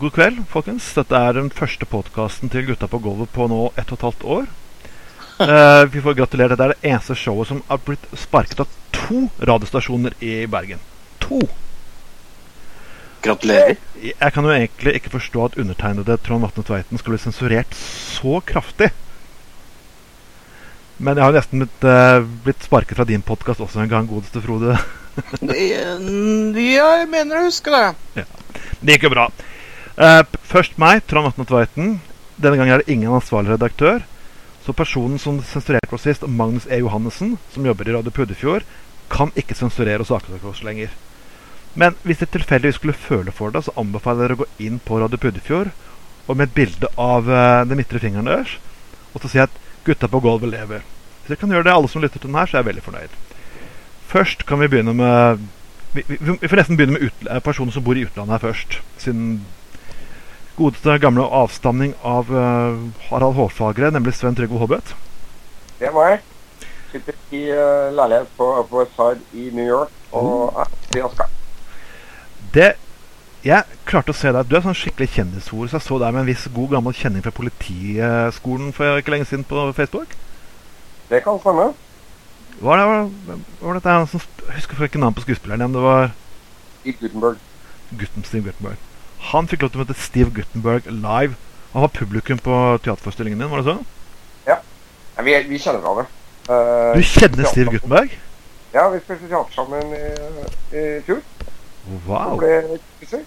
God kveld, folkens. Dette er den første podkasten til Gutta på gulvet på nå ett og et halvt år. Eh, vi får gratulere. Dette er det eneste showet som har blitt sparket av to radiostasjoner i Bergen. To! Gratulerer. Jeg kan jo egentlig ikke forstå at undertegnede Trond Vatne Tveiten skal bli sensurert så kraftig. Men jeg har nesten blitt, uh, blitt sparket fra din podkast også en gang, godeste Frode. ja, jeg mener å huske det. Ja. Det gikk jo bra. P- først meg, Trond Atne Tveiten. Denne gangen er det ingen ansvarlig redaktør. Så personen som sensurerte oss sist, Magnus E. Johannessen, som jobber i Radio Puddefjord, kan ikke sensurere og saksøke oss lenger. Men hvis dere tilfeldigvis skulle føle for det, så anbefaler jeg dere å gå inn på Radio Puddefjord og med et bilde av uh, den midtre fingeren deres, og så si at 'gutta på gulvet lever'. Hvis dere kan gjøre det, alle som lytter til den her, så er jeg veldig fornøyd. Først kan vi begynne med Vi, vi, vi får nesten begynne med personer som bor i utlandet her først. Siden godeste gamle avstamning av uh, Harald Hårfagre, nemlig Sven Trygve Hobbet. Det var jeg. Sitter i uh, leilighet på Upper West Side i New York og er i Aska. Det Jeg klarte å se deg. Du er sånn skikkelig kjendishore, så jeg så deg med en viss god gammel kjenning fra Politiskolen for ikke lenge siden på Facebook. Det kan stemme. Hva var, det, var dette Jeg husker ikke navnet på skuespilleren. Det var I Gutenberg. Gutten Steve Guttenberg. Han fikk lov til å møte Steve Guttenberg live. Han var publikum på teaterforestillingen din, var det sånn? Ja, vi, vi kjenner hverandre. Uh, Du kjenner Steve Guttenberg? Ja, vi spilte teater sammen i, i fjor. Så Wow. ble kompiser.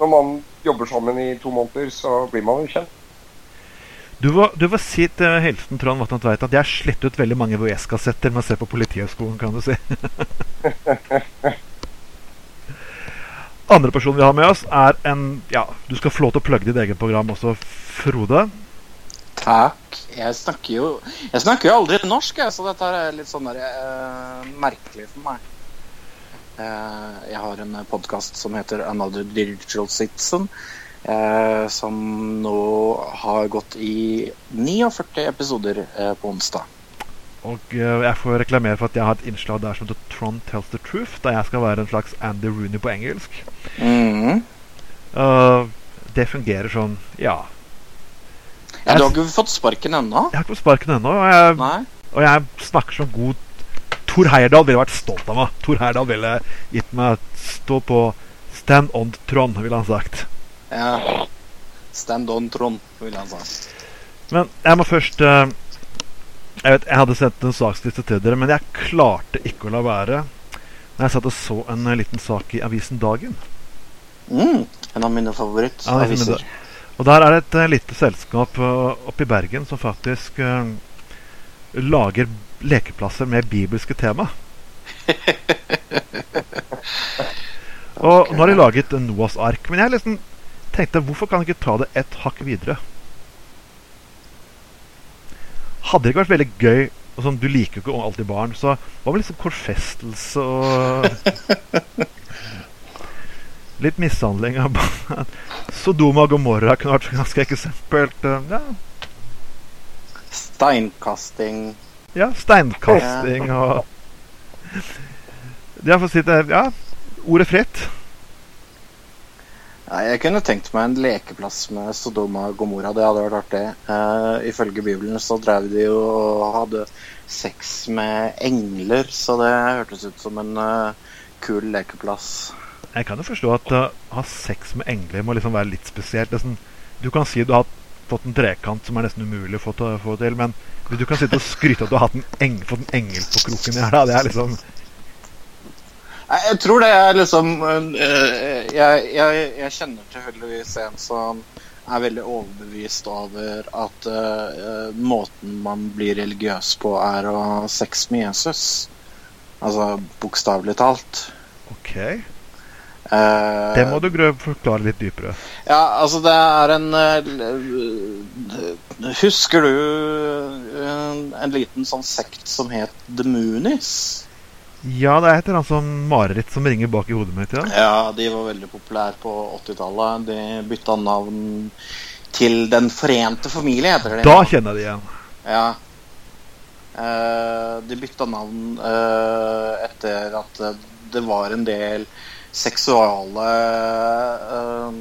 Når man jobber sammen i to måneder, så blir man jo kjent. Du var, du var si til Helsen Trond Vatnan Tveit at jeg har slettet ut veldig mange VS-kassetter med å se på Politihøgskolen, kan du si. Andre personen vi har med oss, er en Ja, du skal få lov til å plugge ditt eget program også, Frode. Takk. Jeg snakker jo Jeg snakker jo aldri norsk, jeg, så dette er litt sånn der, uh, merkelig for meg. Uh, jeg har en podkast som heter Another Digital Citizen. Uh, som nå har gått i 49 episoder på onsdag. Og eh, jeg får reklamere for at jeg har et innslag der som heter Trond Tells the Truth, da jeg skal være en slags Andy Rooney på engelsk. Mhm. Uh, det fungerer sånn, ja. Ja, du har ikke fått sparken ennå? Jeg har ikke fått sparken ennå, og jeg, og jeg snakker som god Tor Heyerdahl ville vært stolt av meg. Tor Heyerdahl ville gitt meg stå på stand on Trond, ville han sagt. Ja. Stand on Trond, ville han sagt. Men jeg må først eh, Jeg vet, jeg hadde sendt en saksliste til dere, men jeg klarte ikke å la være når jeg satt og så en eh, liten sak i avisen Dagen. Mm, en av mine er favorittaviser. Ja, Og der er det et uh, lite selskap uh, oppe i Bergen som faktisk uh, lager lekeplasser med bibelske tema. Og nå har de laget Noas ark. Men jeg liksom tenkte hvorfor kan de ikke ta det et hakk videre? Hadde det ikke vært veldig gøy og sånn, Du liker jo ikke alltid barn, så hva med liksom korfestelse og Litt mishandling av barn? Sodoma og Gomorra kunne vært ganske eksempelt. eh, Ja, Steinkasting. ja steinkasting og Ja, for å si det Ja, ordet fritt. Nei, jeg kunne tenkt meg en lekeplass med Sodoma og Gomorra. Det hadde vært artig. Uh, ifølge Bibelen så drev de jo og hadde sex med engler, så det hørtes ut som en uh, kul lekeplass. Jeg kan jo forstå at uh, å ha sex med engler må liksom være litt spesielt. Sånn, du kan si du har fått en trekant som er nesten umulig å få, til, men du kan sitte og skryte av at du har hatt en eng, fått en engel på kroken her, da, det er liksom Jeg tror det er liksom eh, jeg, jeg, jeg kjenner tilfeldigvis en som er veldig overbevist over at uh, måten man blir religiøs på, er å ha sex med Jesus. Altså bokstavelig talt. OK. Uh, Det må du forklare litt dypere. Ja, altså det er en uh, Husker du en, en liten sånn sekt som het The Moonies? Ja, det er et eller annet som mareritt som ringer bak i hodet mitt. Ja. Ja, de var veldig populære på 80-tallet. De bytta navn til Den forente familie, heter det. Da kjenner jeg det igjen. Ja. Uh, de bytta navn uh, etter at det var en del seksuale uh,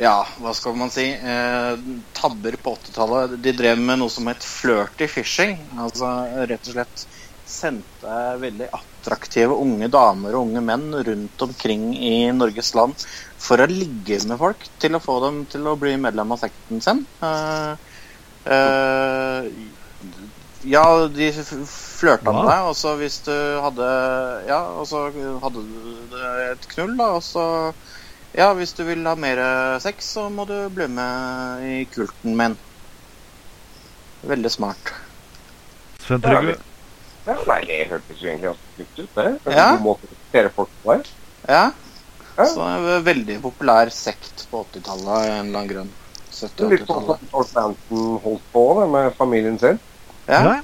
Ja, hva skal man si? Eh, tabber på 80-tallet. De drev med noe som het flirty fishing. Altså rett og slett sendte veldig attraktive unge damer og unge menn rundt omkring i Norges land for å ligge med folk til å få dem til å bli medlem av sekten sin. Uh, uh, ja, de flørta med deg, og så hvis du hadde Ja, og så hadde du et knull, da, og så Ja, hvis du vil ha mer sex, så må du bli med i kulten min. Veldig smart. Sven Trygve, Ja, nei, det hørtes jo egentlig ganske kult ut, det. En Ja. måte å rekruttere folk på. Ja. Ja. Så det var veldig populær sekt på 80-tallet av en eller annen grunn. Det er Litt sånn 70-80-tallet. som George Manson holdt på det, med familien sin. Ja. ja.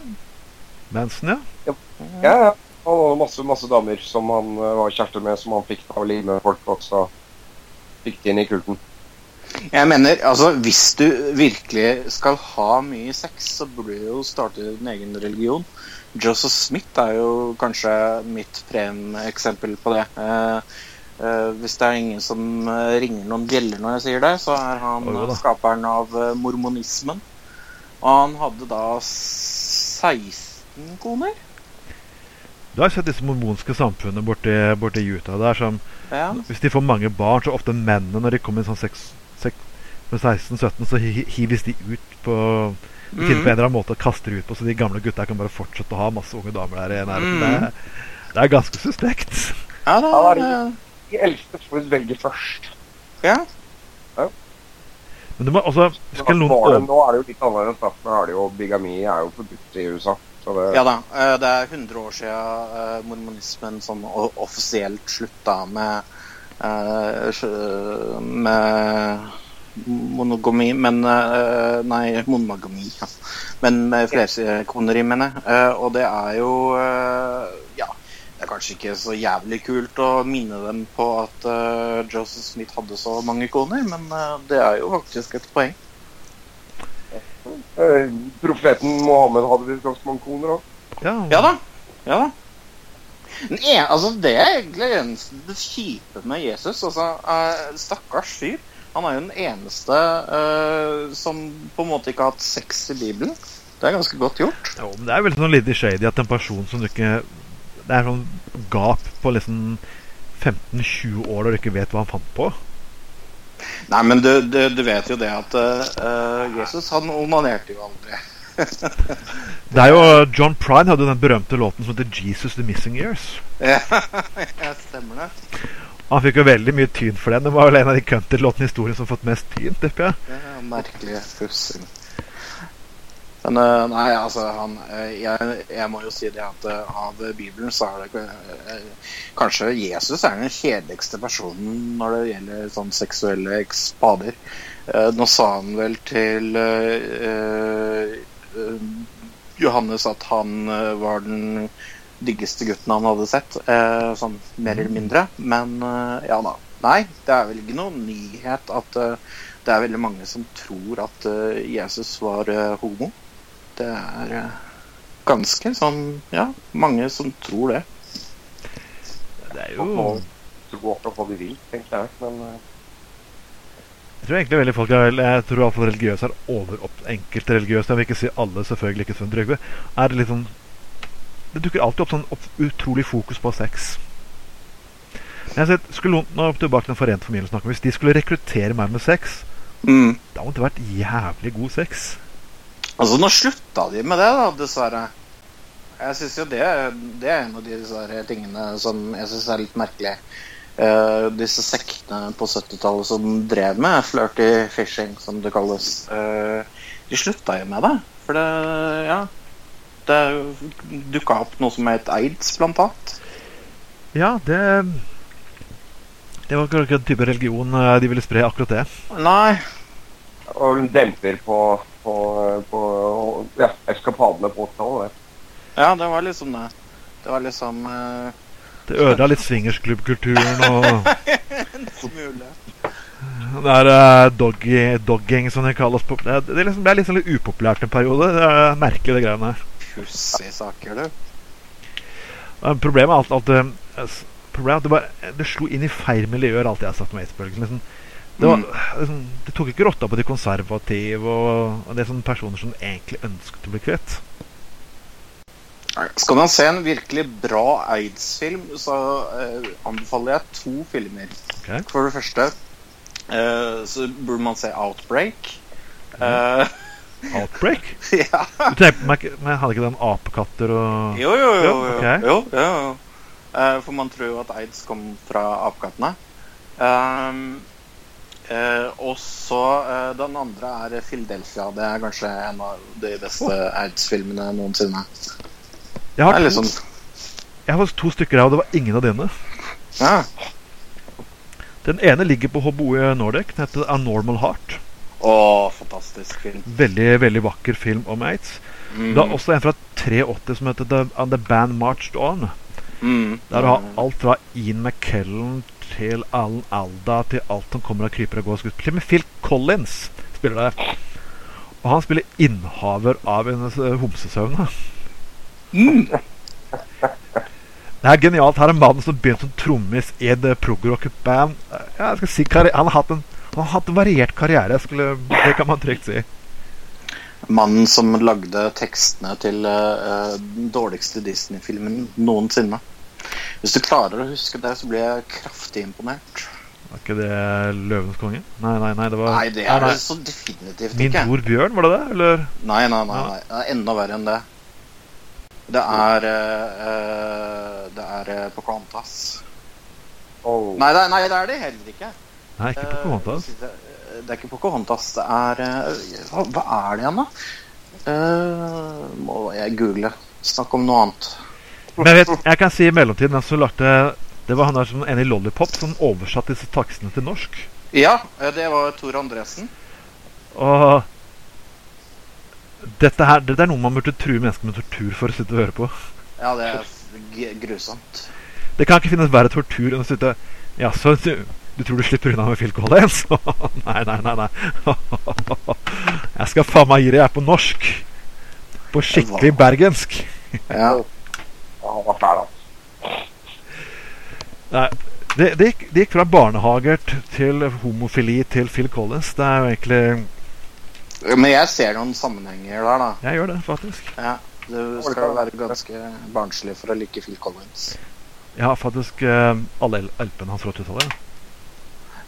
Manson, ja. Ja, ja. Han hadde masse, masse damer som han eh, var kjæreste med, som han fikk ta liv med folk, og så fikk de inn i kulten. Jeg mener, altså, hvis du virkelig skal ha mye sex, så burde du jo starte din egen religion. Joseph Smith er jo kanskje mitt premeksempel på det. Eh, eh, hvis det er ingen som eh, ringer noen bjeller når jeg sier det, så er han Oi, skaperen av eh, mormonismen. Og han hadde da 16 koner. Du har sett disse mormonske samfunnene borti, borti Utah. Det er som, Ja. Hvis de får mange barn, så ofte mennene når de kommer i sånn seks- sek- med 16-17, så hi- hives de ut på de finner på en Mm. eller annen måte og kaster ut på, så de gamle gutta kan bare fortsette å ha masse unge damer der i nærheten. Mm. Det, er- det er ganske suspekt. Ja, det Ja, er, De eldste får velge først. ja. Men du må også skal noen det, nå er det jo litt annerledes. da. Nå er det jo Bigami er jo forbudt i USA. Så det, Ja da. eh, Det er 100 år siden eh, mormonismen sånn offisielt slutta med eh, med monogami Men eh, Nei, monogami. Ja. Men med flerkoneri, mener jeg. Eh, Og det er jo eh, Ja. Det er kanskje ikke så jævlig kult å minne dem på at Joseph Smith hadde så mange koner, men det er jo faktisk et poeng. Profeten Mohammed hadde visst ganske mange koner òg. Ja, Ja da. Ja da. Nei, en, altså, det er egentlig det eneste det kjipe med Jesus. Altså, stakkars fyr. Han er jo den eneste uh, som på en måte ikke har hatt sex i Bibelen. Det er ganske godt gjort. Jo, men det er vel sånn litt shady at en person som du ikke Det er sånn gap på liksom 15-20 år der du ikke vet hva han fant på. Nei, men du, du, du vet jo det at uh, Jesus han onanerte jo aldri. Det er jo John Prine hadde den berømte låten som heter 'Jesus The Missing Years'. Ja, ja, stemmer det. Han fikk jo veldig mye tyn for den. Det var vel en av de countrylåtene i historien som har fått mest tyn. tipper jeg. Det er merkelig pussing. Men eh, nei, altså han eh, jeg, jeg må jo si det at eh, av Bibelen så er det Kanskje Jesus er den kjedeligste personen når det gjelder sånn seksuelle ekspader. Nå sa han vel til uh, uh, Johannes at han var den diggeste gutten han hadde sett. eh, sånn mer eller mindre. Men eh, ja da. Nei, det er vel ikke noen nyhet at eh, det er veldig mange som tror at eh, Jesus var eh, homo. Det er eh, ganske sånn Ja, mange som tror det. Det er jo tro akkurat hva de vil, jeg. Men Jeg tror egentlig veldig folk er Jeg tror iallfall religiøse er overopp enkelte religiøse. Jeg vil ikke si alle, selvfølgelig ikke Svein Trygve. Er det liksom Det dukker alltid opp sånn utrolig fokus på sex. Jeg har sett, skulle noen, tilbake til den forente familien snakke om. Hvis de skulle rekruttere meg med sex, Mm. da måtte det vært jævlig god sex. Altså, nå slutta de med det, da, dessverre. Jeg syns jo det, det er en av de tingene som jeg syns er litt merkelig. Uh, disse sektene på 70-tallet som drev med flirty fishing, som det kalles. Uh, de slutta jo med det. For det Ja. Det dukka opp noe som het aids, blant annet. Ja, det Det var ikke den type religion eh, de ville spre akkurat det. Nei. Og demper på, på, på ja, eskapadene på 80-tallet. det. Ja, det var liksom det. Det var liksom uh, Det ødela litt swingersklubbkulturen og Det er uh, doggy, dogging som det kalles. På, det, det liksom ble sånn litt upopulært en periode. Det er merkelig, det greiene her. Pussige saker, du. Eh, Problemet er at, at det, problemet er at det, bare, det slo inn i feil miljøer, alt jeg har sagt om aids-bølgen. Liksom, Det, var, liksom, det tok ikke rotta på de konservative og, og det er sånne personer som egentlig ønsket å bli kvitt. Skal man se en virkelig bra aids-film, så eh, anbefaler jeg to filmer. Okay. For det første eh, så burde man se Outbreak. Eh, Outbreak? ja. Du tenker men hadde ikke den apekatter og Jo, jo, jo. Jo, okay. jo, jo. Eh, for man tror jo at aids kom fra apekattene. Um, uh, og så uh, Den andre er Philadelphia. Det er kanskje en av de beste aids-filmene noensinne. Jeg har, to, sånn. jeg har to stykker her, og det var ingen av dine. ja. Den ene ligger på Hoboe Nordic. Den heter A Normal Heart. Å, fantastisk film. Veldig veldig vakker film om aids. Mm. Det er også en fra 83 som heter The, The Band Marched On. Mm. Der du har alt fra Ian McKellen til Alan Alda til alt som kommer av krypere og går. Til og med Phil Collins spiller der. Og han spiller innehaver av en uh. Mm. Det er genialt. Her er mannen som begynte som trommis i et progrock-band. Ja, si, han, har hatt en, han har hatt variert karriere, skulle, det kan man trygt si. Mannen som lagde tekstene til uh, den dårligste Disney-filmen noensinne. Hvis du klarer å huske det, så blir jeg kraftig imponert. Var ikke det 'Løvenes konge'? Nei, nei, nei. Det var Nei, det er det så definitivt Min ikke. bror Bjørn, var det det? Eller? Nei, nei, nei. Nei. Det er enda verre enn det. Det er uh, eh, Det er på Pocahontas. Oh. Nei, det nei, det er det heller ikke. Nei, ikke Eh, Pocahontas. Det, det er ikke Pocahontas. Det er eh, hva, hva er det igjen, da? Uh, må jeg google. Snakk om noe annet. Men jeg, vet, jeg kan si i mellomtiden den som Det var han der som en i Lollipop som oversatte disse takstene til norsk. Ja, eh, det var Tor Andresen. Og dette her, dette er noe man burde true mennesker med tortur for å sitte og høre på. Ja, det er grusomt. Det kan ikke finnes verre tortur enn å sitte Ja, så du, tror du slipper unna med Phil Collins? nei, nei, nei. nei. jeg skal faen meg gi det, jeg er på norsk. På skikkelig bergensk. Ja. Han var fæl, altså. Nei, det, det, gikk, det gikk fra barnehager til homofili til Phil Collins. Det er jo egentlig Men jeg ser noen sammenhenger der, da. Jeg gjør det, faktisk. Ja, Du skal være ganske barnslig for å like Phil Collins. Jeg har faktisk eh, alle LP-ene hans fra 80-tallet.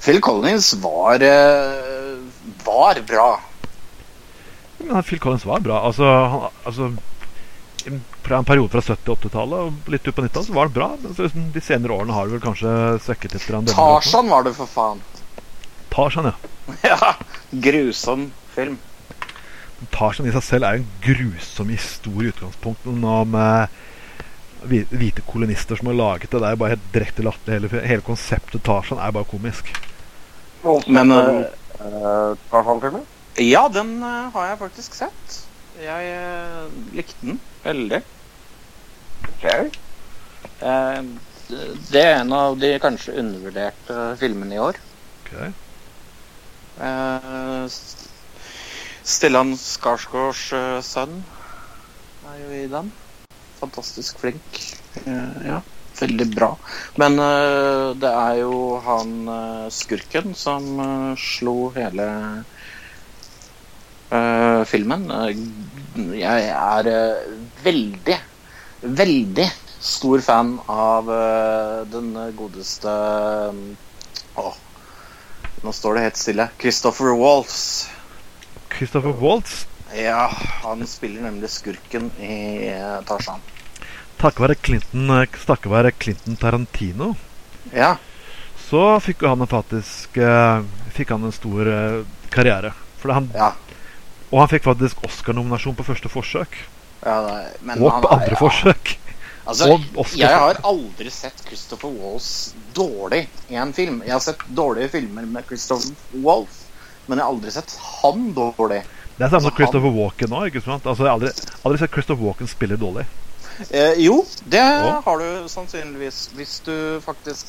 Phil Collins var eh, var bra. Men Phil Collins var bra. Altså, han, altså Fra en periode fra 70- 80-tallet og litt ut på 90-tallet så var det bra. Men liksom, de senere årene har det vel kanskje svekket litt. Tarzan var det, for faen. Tarzan, ja. Ja, Grusom film. Tarzan i seg selv er en grusom historie i utgangspunktet. Om med hvite kolonister som har laget det. Det er bare helt direkte latterlig. Hele, hele konseptet Tarzan er bare komisk. Men uh, Ja, den har jeg faktisk sett. Jeg likte den veldig. Ok. Eh, det- er en av de kanskje undervurderte filmene i år. Okay. Stellan Skarsgårds sønn er jo i den. Fantastisk flink. Ja, veldig bra. Men uh, det er jo han uh, skurken som uh, slo hele filmen. Jeg er veldig, veldig stor fan av den godeste Åh, nå står det helt stille. Christopher Waltz. Christopher Waltz, Ja, han spiller nemlig skurken i Tarzan. Takket være Clinton, eh, takket være Clinton Tarantino, Ja. så fikk han faktisk eh, Fikk han en stor eh, karriere. Han, ja. og han fikk faktisk Oscar-nominasjon på første forsøk. ja men Og han på andre forsøk. Altså, Og jeg har aldri sett Christopher Walls dårlig i en film. Jeg har sett dårlige filmer med Christopher Walls, men jeg har aldri sett han dårlig. Det er samme som Christopher Christopher Walken nå. ikke sant? Altså, jeg har aldri, aldri sett Christopher Walken spille dårlig. Eh, jo, det Ja. har du sannsynligvis. Hvis du faktisk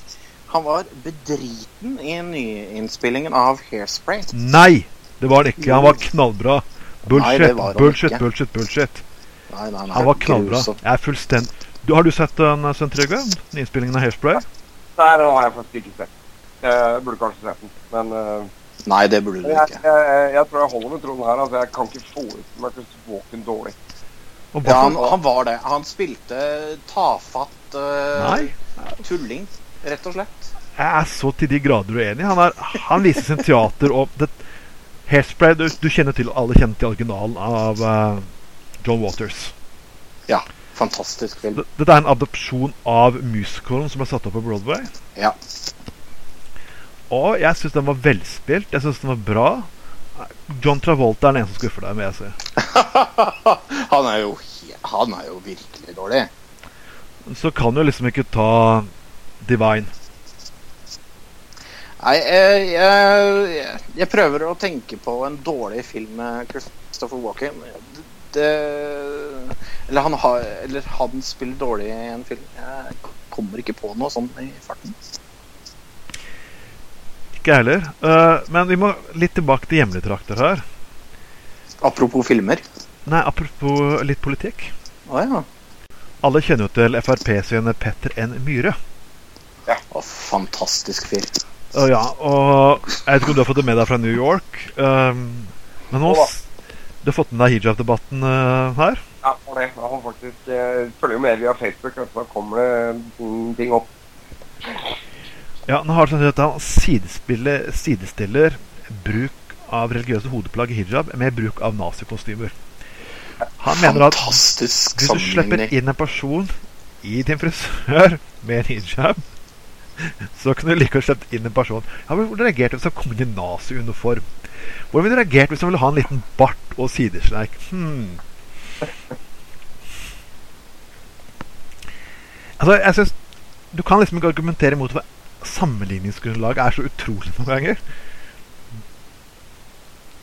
Han var bedriten i nyinnspillingen av Hairspray. Nei! Det var han ikke. Han var knallbra. Bullshit, Nei, var bullshit, bullshit, bullshit. Nei, nei, nei. Han var knallbra. Jeg er fullstendig du, Har du sett den, Sven Trygve? Nyinnspillingen av Hairspray? Nei, den har jeg faktisk ikke sett. Jeg burde kanskje sett den, men uh, Nei, det burde du jeg, ikke. jeg, jeg, jeg tror jeg holder med Trond her. Altså, jeg kan ikke forestille meg Christopher Walken dårlig. Ja, han, han var det. Han spilte tafatt uh, tulling, rett og slett. Jeg er så til de grader uenig. Han, er, han viser sin teater og det, Hairspray, du, du kjenner til Alle kjenner til originalen av uh, John Waters. Ja, fantastisk film. Dette er en adopsjon av musicalen som er satt opp på Broadway. Ja. Og jeg syns den var velspilt. Jeg syns den var bra. John Travolta er den eneste som skuffer deg, vil jeg si. han er jo Han er jo virkelig dårlig. Så kan du liksom ikke ta Divine. Nei, jeg, jeg, jeg prøver å tenke på en dårlig film med Christopher Walken. Det, eller, han har, eller han spiller dårlig i en film. Jeg kommer ikke på noe sånn i farten. Ikke jeg heller. Eh, men vi må litt tilbake til hjemlige trakter her. Apropos filmer. Nei, apropos litt politikk. Å ja. Alle kjenner jo til Frp sin Petter N. Myhre. Å, fantastisk fyr. Uh, ja, og jeg vet ikke om du har fått det med deg fra New York. Um, men nå Du har fått med deg hijab-debatten uh, her? Ja, for det. Jeg har faktisk jeg følger jo med via Facebook, og så kommer det ting opp. Ja, nå har sånn at han sidestiller bruk av religiøse hodeplagg i hijab med bruk av nazikostymer. Han mener at Fantastisk hvis du slipper inn en person i din frisør med en hijab, så kan du like godt slippe inn en person Hvordan reagerte du hvis han kom inn i naziuniform? Hvordan ville du reagert hvis han ville ha en liten bart og sidesleik? Hmm. Altså, jeg synes Du kan liksom ikke argumentere mot hva sammenligningsgrunnlaget er så utrolig noen ganger.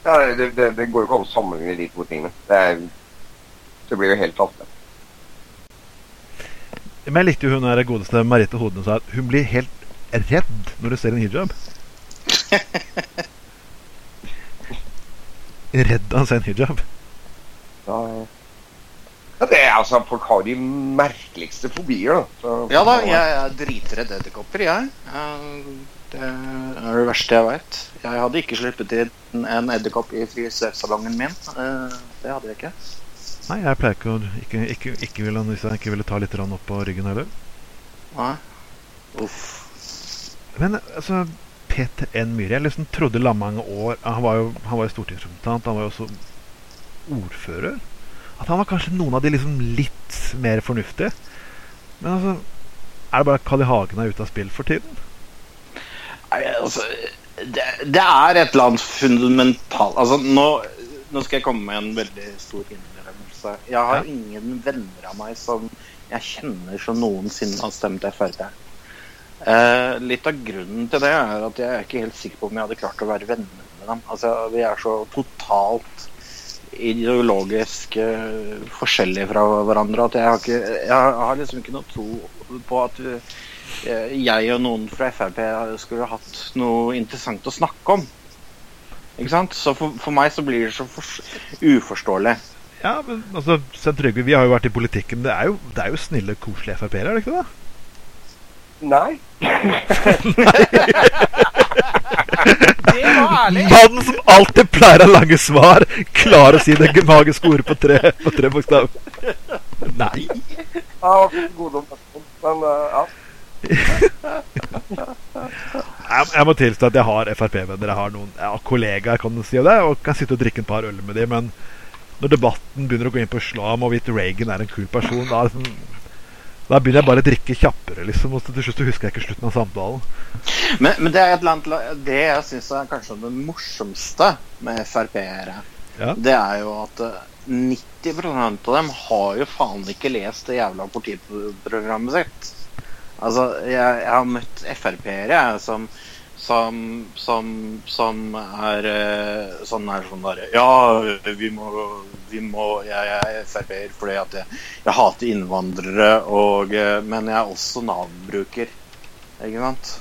Ja, det, det, det går jo ikke an å sammenligne de to tingene. Det, er, det blir jo helt tatt. Men jeg likte jo hun der godeste Marite Hodne sa at hun blir helt redd når du ser en hijab. Redd av å se en hijab. Ja, ja, det er altså, Folk har de merkeligste fobier, da. Så, Ja da, jeg er dritredd edderkopper, jeg. Eh, Det er det verste jeg veit. Jeg hadde ikke sluppet inn en edderkopp i frisørsalongen min. Eh, Det hadde jeg ikke. Nei, jeg pleier ikke å ikke, ikke, ikke ville, Hvis jeg ikke ville ta litt opp på ryggen heller. Nei. Uff. Men altså Peter N. Myhre Jeg liksom trodde la mange år Han var jo, han var jo stortingsrepresentant, han var jo også ordfører. At han var kanskje noen av de liksom litt mer fornuftige. Men altså Er det bare Kalli. Hagen er ute av spill for tiden? Nei, altså det, det er et eller annet fundamentalt Altså, nå, nå skal jeg komme med en veldig stor innrømmelse. Jeg har Ja. ingen venner av meg som jeg kjenner som noensinne har stemt Frp. Eh, litt av grunnen til det er at jeg er ikke helt sikker på om jeg hadde klart å være venner med dem. Altså, Vi er så totalt ideologisk forskjellige fra hverandre at jeg har, ikke, jeg har liksom ikke noe tro på at eh, jeg og noen fra Frp skulle hatt noe interessant å snakke om. Ikke sant? Så for, for meg så blir det så fors- uforståelig. Ja, men altså, Svein Trygve, vi har jo vært i politikken. Det er jo, det er jo snille, koselige Frp-ere, er det ikke det? Nei. Det var ærlig! Mannen som alltid pleier å ha lange svar, klarer å si det magiske ordet på tre, på tre bokstav. Nei. Jeg ja. Jeg, jeg må tilstå at jeg har Frp-venner. Jeg har noen ja, kollegaer kan si, det, og kan sitte og drikke et par øl med dem. Men når debatten begynner å gå inn på islam og hvorvidt Reagan er en kul person, da, er det sånn, da begynner jeg bare å drikke kjappere, liksom. Og til slutt husker jeg ikke slutten av samtalen. Men, men det er et eller annet Det jeg syns er kanskje det morsomste med Frp-ere, Ja. det er jo at eh, 90% av dem har jo faen ikke lest det jævla partiprogrammet sitt. Altså, jeg, jeg har møtt Frp-ere som som, som, som er eh, sånn er sånn der Ja, vi må, vi må Jeg er Frp-er fordi at jeg, jeg hater innvandrere, og, eh, men jeg er også Nav-bruker. Ikke sant?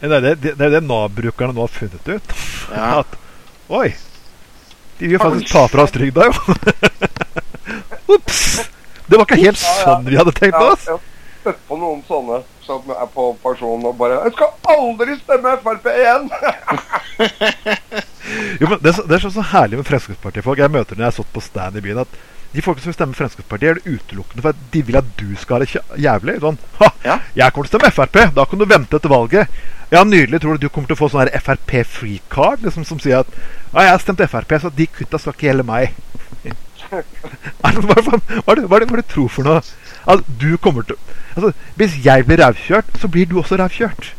Det er det, det, det, er det Nav-brukerne nå har funnet ut. Ja. At Oi! De vil faktisk ta fra oss trygda, jo. Ops! Det var ikke helt sånn vi hadde tenkt Ja, oss. ja. støtt på noen sånne som er på pensjon og bare 'Jeg skal aldri stemme Frp igjen!' Jo, men det, så- det er sånn så herlig med Fremskrittspartifolk. Jeg møter når jeg har stått på stand i byen, at de folkene som vil stemme Fremskrittspartiet, er det utelukkende for at de vil at du skal ha det jævlig. Sånn Ha! Ja. Jeg kommer til å stemme Frp! Da kan du vente etter valget. Ja, nydelig. Tror du du kommer til å få sånn Frp free card? Liksom, som sier at Ja, jeg har stemt Frp, så de kutta skal ikke gjelde meg. Er det hva er det- hva er det du tror for noe? At du kommer til Altså, Hvis jeg blir rævkjørt, så blir du også rævkjørt.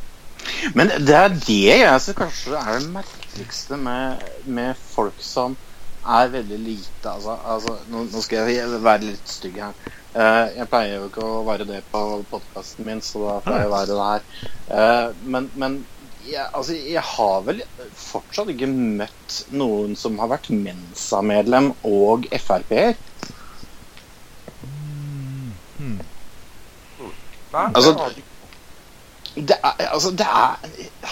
Men det er det jeg synes kanskje er det merkeligste med, med folk som er veldig lite Altså, altså nå, nå skal jeg være litt stygg her. Uh, jeg pleier jo ikke å være det på podkasten min, så da får jeg være det her. Uh, men men jeg, altså, jeg har vel fortsatt ikke møtt noen som har vært Mensa-medlem og Frp-er. Nei, Altså, det er, altså, det er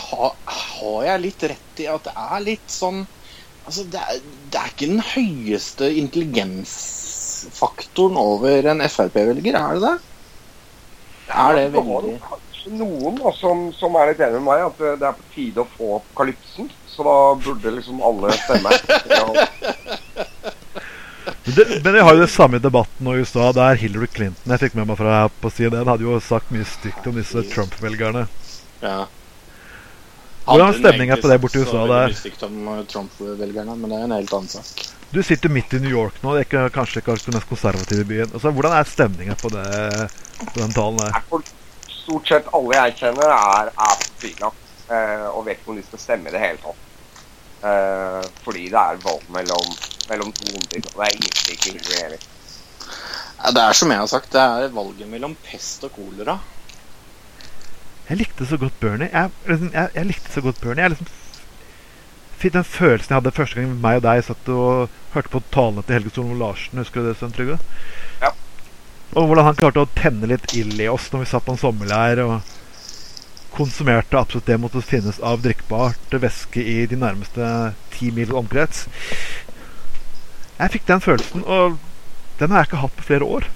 ha, Har jeg litt rett i at det er litt sånn Altså, det er, det er ikke den høyeste intelligensfaktoren over en Frp-velger, er det det? Er det veldig noen da, som, som er litt enig med meg, at det, er på tide å få opp kalypsen. Så da burde liksom alle stemme. Ja, det, men jeg har jo det samme i debatten nå i USA, der Hillary Clinton jeg fikk med meg fra her på CNN, hadde jo sagt mye stygt om disse Trump-velgerne. Ja. Hvordan er stemninga på det borte i USA Det er mye stygt om uh, Trump-velgerne, men det er en helt annen sak. Du sitter midt i New York nå, det er ikke, kanskje ikke den mest konservative byen. Altså, hvordan er stemningen på, på den talen der? er stort sett alle jeg kjenner, er, er fortvila eh, og vet ikke om de skal stemme i det hele tatt. Eh, fordi det er valg mellom, mellom to onder, og det er ikke Hillary heller. Det er som jeg har sagt, det er valget mellom pest og kolera. Jeg likte så godt Bernie. Jeg, liksom, jeg, jeg likte så godt Bernie. Jeg liksom fikk den følelsen jeg hadde første gang meg og deg satt og hørte på talene til Helge Solmo Larsen. Husker du det, Svein Trygve? Ja. Og hvordan han klarte å tenne litt ild i oss når vi satt på en sommerleir og konsumerte absolutt det måtte finnes av drikkbart væske i de nærmeste ti mil omkrets. Jeg fikk den følelsen, og den har jeg ikke hatt på flere år.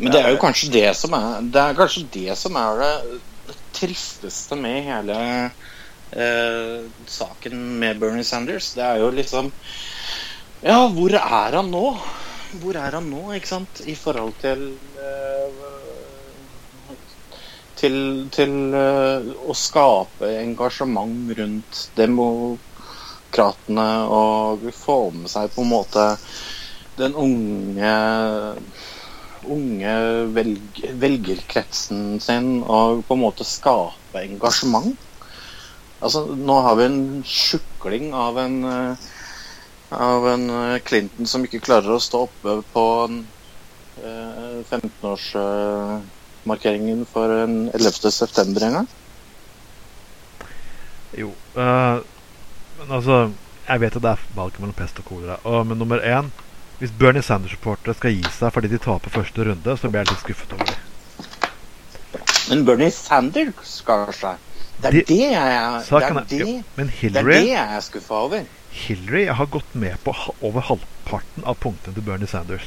Men det er jo kanskje det som er Det er kanskje det som er det, tristeste med hele eh, saken med Bernie Sanders. Det er jo liksom Ja, hvor er han nå? Hvor er han nå, ikke sant? I forhold til eh, til, til eh, å skape engasjement rundt demokratene og få med seg på en måte den unge unge velg, velgerkretsen sin og på en måte skape engasjement. Altså, nå har vi en sjukling av en eh, av en eh, Clinton som ikke klarer å stå oppe på eh, 15-årsmarkeringen for en 11. september en gang. Jo. eh, men altså Jeg vet at det er valget mellom pest og kolera. Og, men nummer én Hvis Bernie Sanders-supportere skal gi seg fordi de taper første runde, så blir jeg litt skuffet over dem. Men Bernie Sanders skal seg. Det er De- det jeg er, det Saken er, er, det, jo, Hillary, det er det jeg er skuffa over. Hillary har gått med på over halvparten av punktene til Bernie Sanders.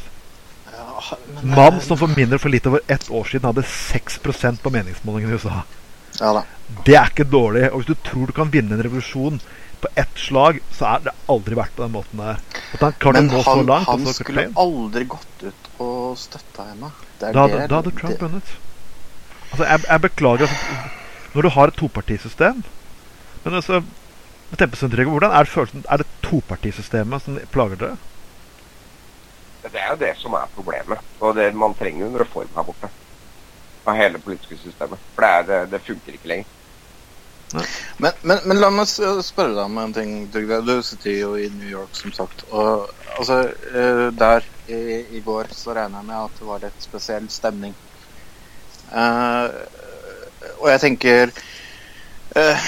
Ja, Mann som for mindre for litt over ett år siden hadde 6% på meningsmålingene i USA. Ja. Det er ikke dårlig. Og hvis du tror du kan vinne en revolusjon på ett slag, så er det aldri vært på den måten der. At han Men å gå så han, langt han og så skulle aldri gått ut og støtta henne. Det er Da hadde, det- da hadde Trump vunnet. Altså, jeg, jeg beklager altså, Når du har et topartisystem Men altså med Hvordan er følelsen Er det topartisystemet som plager dere? Det er jo det som er problemet. Og det, man trenger jo en reform her borte. Av hele det politiske systemet. For det, er, det, det funker ikke lenger. Men, men, men la meg spørre deg om en ting, Trygve. Du sitter jo i New York, som sagt. Og altså, eh, der i, i går så regner jeg med at det var litt spesiell stemning. Uh, og jeg tenker uh,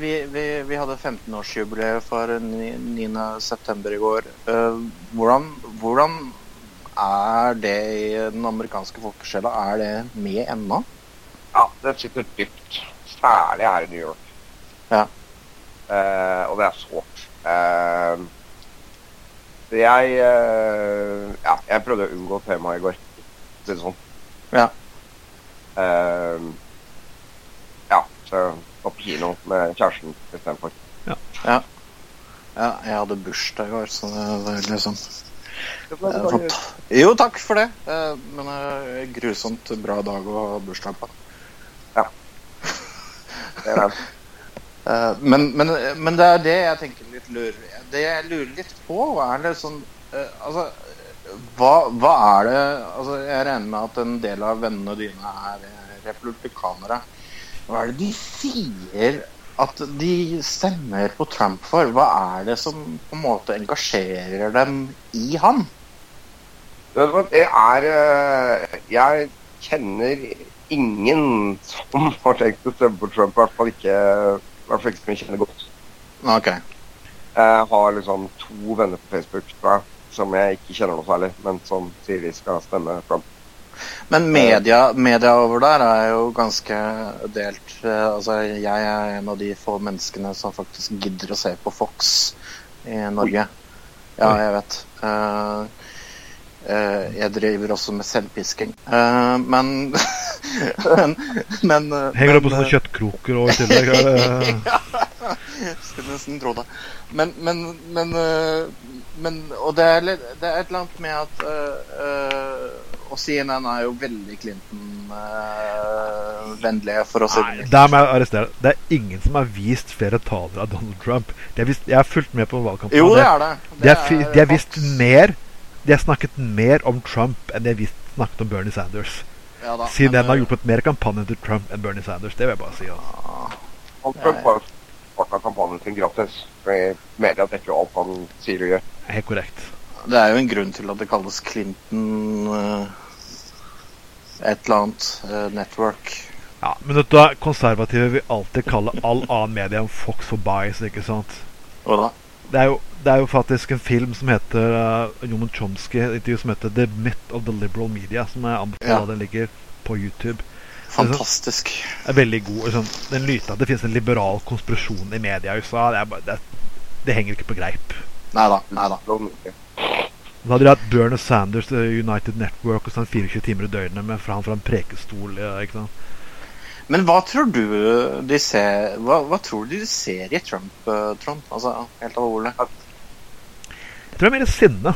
vi, vi, vi hadde 15-årsjubileet for 9.9. i går. Uh, hvordan, hvordan er det i den amerikanske folkesjela? Er det med ennå? Ja, det sitter dypt. Særlig her i New York. Ja. Uh, og det er sårt. Uh, så jeg uh, Ja, jeg prøvde å unngå temaet i går. for å si Det sånn. Ja. Eh, ja, så på kino med kjæresten istedenfor. Ja, jeg hadde bursdag i går, så det var liksom Det er fant- Jo, takk for det. Eh, Men eh, grusomt bra dag å ha bursdag på. Det er det. Eh, Men, men, men det er det jeg tenker litt lurer Det jeg lurer litt på, er det sånn eh, Altså, hva, hva er det Altså, jeg regner med at en del av vennene dine er eh, republikanere. Hva er det de sier at de stemmer på Trump for? Hva er det som på en måte engasjerer dem i han? Det er eh, Jeg kjenner ingen som har tenkt å stemme på Trump, i hvert fall ikke, hvert fall ikke som jeg kjenner godt. Ok. Jeg har liksom to venner på Facebook da, som jeg ikke kjenner noe særlig, men som sier de skal stemme Trump. Men media, media over der er jo ganske delt. Altså, jeg er en av de få menneskene som faktisk gidder å se på Fox i Norge. Ja, jeg vet. Eh, jeg driver også med selvpisking. Eh, men Men, men eh, Henger du på sånne kjøttkroker og i tillegg? ja. Skulle nesten tro det. Men, men, men, men Og det er, litt, det er et eller annet med at uh, Og CNN er jo veldig Clinton-vennlige, for å si det mildt. der må jeg arrestere. Det er ingen som har vist flere taler av Donald Trump. De har vist, jeg har fulgt med på valgkampen. Jo, det er det. De har, fi- de har vist mer De har snakket mer om Trump enn de har visst snakket om Bernie Sanders. ja, da, Siden den har hjulpet mer kampanje til Trump enn Bernie Sanders. Det vil jeg bare si. Altså. Han Trump har jo starta kampanjen sin gratis. Media dekker jo alt han sier og gjør. Helt korrekt. Det er jo en grunn til at det kalles Clinton øh, et eller annet øh, network. Ja, Men vet du, hva, konservative vil alltid kalle all annen media enn Fox for bias. ikke sant? Hva da Det er jo, det er jo faktisk en film som heter uh, Noman Chomsky, intervju som heter 'The Myth of the Liberal Media', som jeg anbefaler. Ja. Den ligger på YouTube. Fantastisk. Det er veldig god. Liksom, den lyta det finnes en liberal konspirasjon i media i USA. Det, er bare, det, det henger ikke på greip. Nei da. Nei da. Da hadde de hatt Bernie Sanders eh, United Network og sånn 24 timer i døgnet med fra han fra en prekestol. Ikke sant? Men hva tror du de ser Hva, hva tror du de ser i Trump, øh, Trond? Altså, helt alvorlig. Tror det er mer sinne.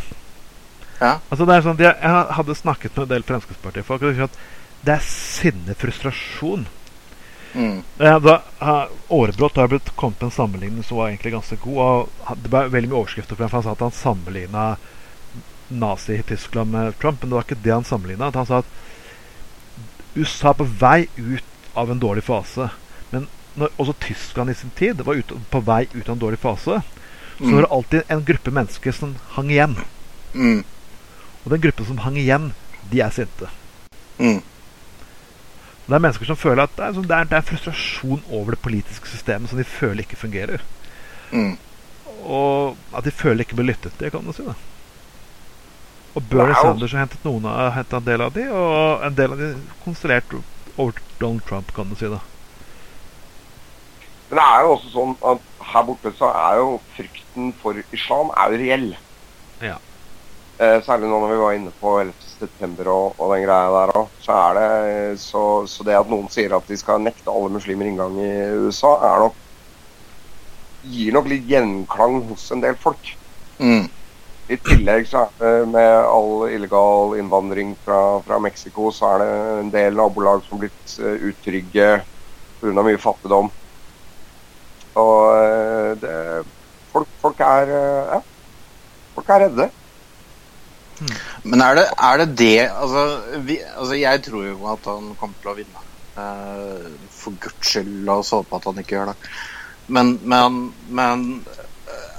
Ja. Altså, det er sånn jeg, jeg hadde snakket med en del Fremskrittspartifolk, og de sier at det er sinnefrustrasjon. Mm. Ja, da, ha, Årebrott har blitt kommet med en sammenligning som var egentlig ganske god. Og det ble veldig mye overskrifter for ham, for han sa at han sammenligna Nazi-Tyskland med Trump. Men det var ikke det han sammenligna. Han sa at USA er på vei ut av en dårlig fase. Men når også Tyskland i sin tid var ut, på vei ut av en dårlig fase, så Mm. var det alltid en gruppe mennesker som hang igjen. Mm. Og den gruppen som hang igjen, de er sinte. Mm. Det er mennesker som føler at det er, sånn- det er, det er frustrasjon over det politiske systemet som de føler ikke fungerer. Mm. Og at de føler ikke blir lyttet til, kan du si. det. Og Bernie Wow. Sanders har hentet noen av, hentet en del av de, og en del av de konstellert over Donald Trump, kan du si. det. Men det er jo også sånn at her borte så er jo frykten for islam er jo reell. Ja. Eh, særlig nå når vi var inne på 11. september og, og den greia der òg. Så er det så, så det at noen sier at de skal nekte alle muslimer inngang i USA, er nok gir nok litt gjenklang hos en del folk. Mm. I tillegg så er det med all illegal innvandring fra, fra Mexico, så er det en del nabolag som har blitt eh, utrygge pga. mye fattigdom. Og eh, det, folk, folk er eh, Ja. Folk er redde. Men er det er det, det altså, vi, altså, jeg tror jo at han kommer til å vinne. Eh, for guds skyld, la oss håpe at han ikke gjør det. Men, men, men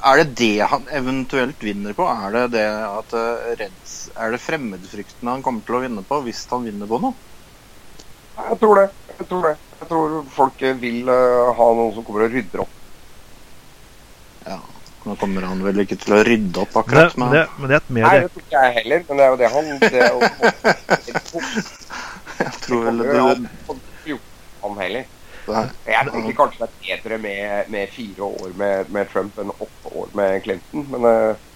er det det han eventuelt vinner på? Er det det at reds, Er det fremmedfrykten han kommer til å vinne på hvis han vinner på noe? Jeg tror det. Jeg tror det. Jeg tror folk vil eh, ha noen som kommer og rydder opp. Ja, Nå kommer han vel ikke til å rydde opp Men det, akkurat, men det, men det er et Nei, det tror ikke jeg heller, men det er jo det han det er jo, jeg tror vel det er han heller. Jeg tenker kanskje det er bedre med, med fire år med, med Trump enn åtte år med Clinton, men eh,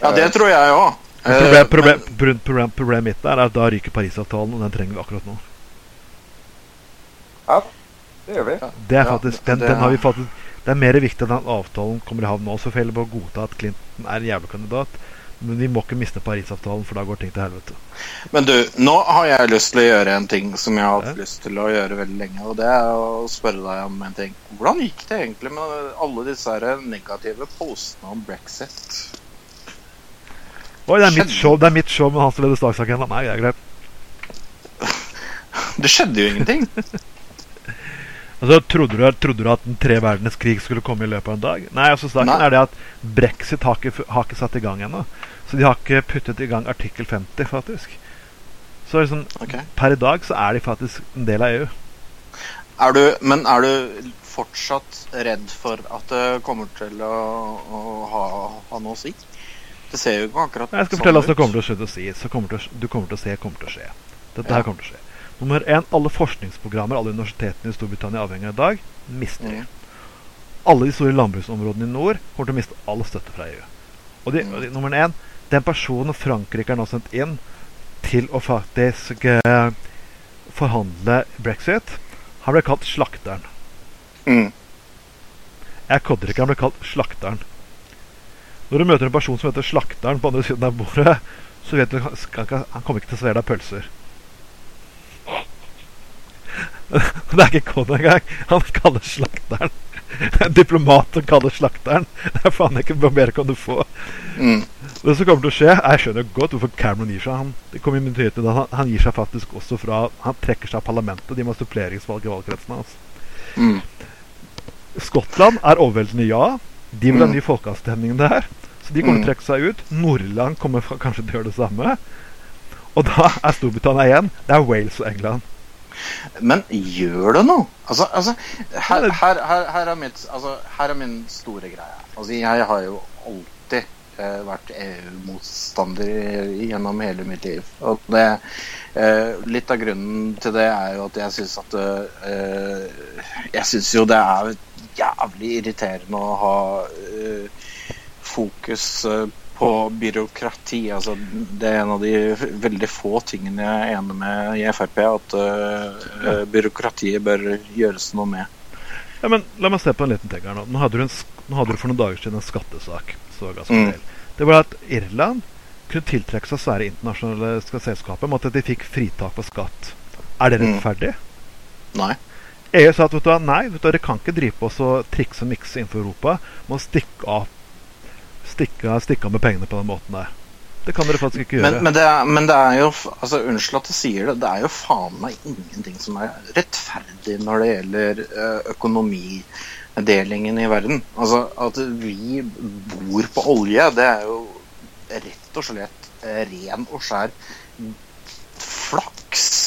Ja, det tror jeg òg. Problemet problem, problem, problem, problemet mitt der er at da ryker Parisavtalen, og den trenger vi akkurat nå. Ja, det gjør vi. Det er faktisk, den, det- den har vi faktisk Det er mer viktig at den avtalen kommer i havn nå, så får heller bare godta at Clinton er en jævla kandidat. Men vi må ikke miste Parisavtalen, for da går ting til helvete. Men du, nå har jeg lyst til å gjøre en ting som jeg har hatt Ja. lyst til å gjøre veldig lenge, og det er å spørre deg om en ting. Hvordan gikk det egentlig med alle disse negative postene om brexit? Oi, det er mitt show, det er mitt show med han som leder Statsagendaen. Nei, det er greit. Det skjedde jo ingenting. Altså, trodde, du, trodde du at den tre verdenes krig skulle komme i løpet av en dag? Nei, altså saken Nei. er det at brexit har ikke, har ikke satt i gang ennå. Så de har ikke puttet i gang artikkel 50, faktisk. Så liksom, okay. per i dag så er de faktisk en del av EU. Er du, men er du fortsatt redd for at det kommer til å, å ha, ha noe å si? Det ser jo ikke akkurat Jeg skal fortelle oss det kommer til å skje å si. Så kommer til, du kommer til å se kommer til å skje. Dette Ja. her kommer til å skje. Nummer én, alle forskningsprogrammer alle universitetene i Storbritannia er avhengig av i dag, mister de. Alle de store landbruksområdene i nord kommer til å miste all støtte fra EU. Og de, de, nummer én, den personen Frankrike har nå sendt inn til å faktisk eh, forhandle brexit, han ble kalt slakteren. Mm. Jeg kødder ikke, han ble kalt slakteren. Når du møter en person som heter slakteren på andre siden av bordet, så vet du han, ikke- han kommer ikke til å servere deg pølser. Det er ikke Kon engang. Han kaller slakteren. En diplomat som kaller slakteren. Det er faen ikke mer kan du få. Mm. Det som kommer til å skje Jeg skjønner godt hvorfor Cameron gir seg. Han, det kom i han, han gir seg faktisk også fra Han trekker seg av parlamentet. De må ha suppleringsvalg i valgkretsene hans. Mm. Skottland er overveldende ja. De vil ha Mm. ny folkeavstemning der. Så de kommer til å Mm. trekke seg ut. Nordland kommer kanskje til å gjøre det samme. Og da er Storbritannia igjen. Det er Wales og England. Men gjør det noe? Altså, altså her, her, her, her, er mitt, altså, her er min store greie. Altså, jeg har jo alltid eh, vært EU-motstander gjennom hele mitt liv. Og det, eh, litt av grunnen til det er jo at jeg syns at eh, Jeg syns jo det er jævlig irriterende å ha eh, fokus eh, på byråkrati. Altså, det er en av de veldig få tingene jeg er enig med i Frp, at eh, byråkratiet bør gjøres noe med. Ja, men La meg se på en liten ting her nå. Nå hadde du, en, nå hadde du for noen dager siden en skattesak. Så jeg ganske Mm. del. Det var at Irland kunne tiltrekke seg svære internasjonale sk- selskaper med at de fikk fritak for skatt. Er det Mm. Nei. EU sa at vet du, nei, vet du, dere kan ikke drive på så og trikse og mikse innenfor Europa. med å stikke av, stikke, stikke av med pengene på den måten der. Det kan dere faktisk ikke gjøre. Men, men, det er, men det er jo altså, Unnskyld at jeg sier det, det er jo faen meg ingenting som er rettferdig når det gjelder eh, økonomidelingen i verden. Altså At vi bor på olje, det er jo rett og slett ren og skjær flaks.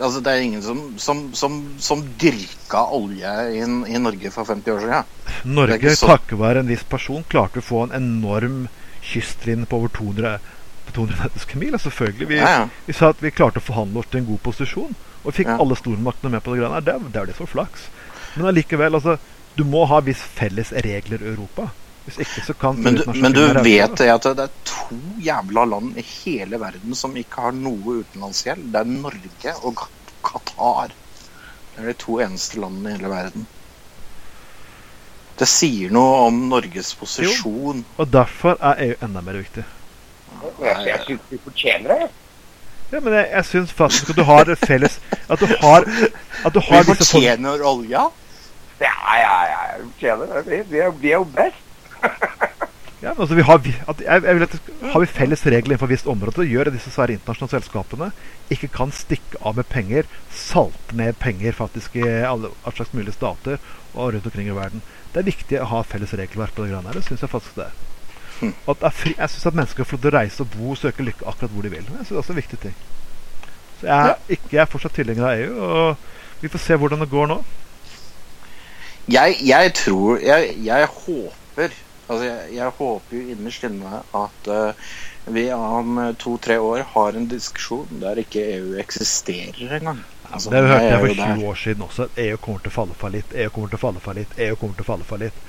Altså, det er ingen som, som, som, som dyrka olje i, i Norge for 50 år siden. Ja. Norge, så- takket være en viss person, klarte å få en enorm kystlinje på over 200, på 200 nautiske mil. og Selvfølgelig. Vi, Ja, ja. vi sa at vi klarte å forhandle oss til en god posisjon. Og fikk alle stormaktene med på det greiene. Det, er- det er det som er flaks. Men allikevel, altså Du må ha viss felles regler i Europa. Hvis ikke så kan Men du, men du vet det at det er to jævla land i hele verden som ikke har noe utenlandsgjeld. Det er Norge og Qa- Qatar. Det er de to eneste landene i hele verden. Det sier noe om Norges posisjon. Og derfor er EU enda mer viktig. Jeg, jeg syns vi fortjener det. Ja, men jeg, jeg syns faktisk at du har et felles At du har, at du har Vi fortjener olja. Ja, ja, ja, vi fortjener det. Vi er jo best. Ja, altså vi har, at, jeg, jeg at, har vi felles regler innenfor visst område, gjør at disse svære internasjonale selskapene ikke kan stikke av med penger, salte ned penger faktisk i alle alle slags mulige stater og rundt omkring i verden. Det er viktig å ha felles regelverk på det greiene her. Det syns jeg faktisk det er. At det er fri, jeg syns at mennesker får lov til å reise og bo og søke lykke akkurat hvor de vil. Jeg synes det er også en viktig ting. Så jeg er, ikke, jeg er fortsatt tilhenger av EU, og vi får se hvordan det går nå. Jeg, jeg tror jeg, jeg håper Altså, jeg, jeg håper jo innerst inne at uh, vi om to-tre år har en diskusjon der ikke EU eksisterer engang. Altså, det hørte jeg for jo der. 20 år siden også. EU kommer til å falle fallitt. EU kommer til å falle fallitt. EU kommer til å falle fallitt.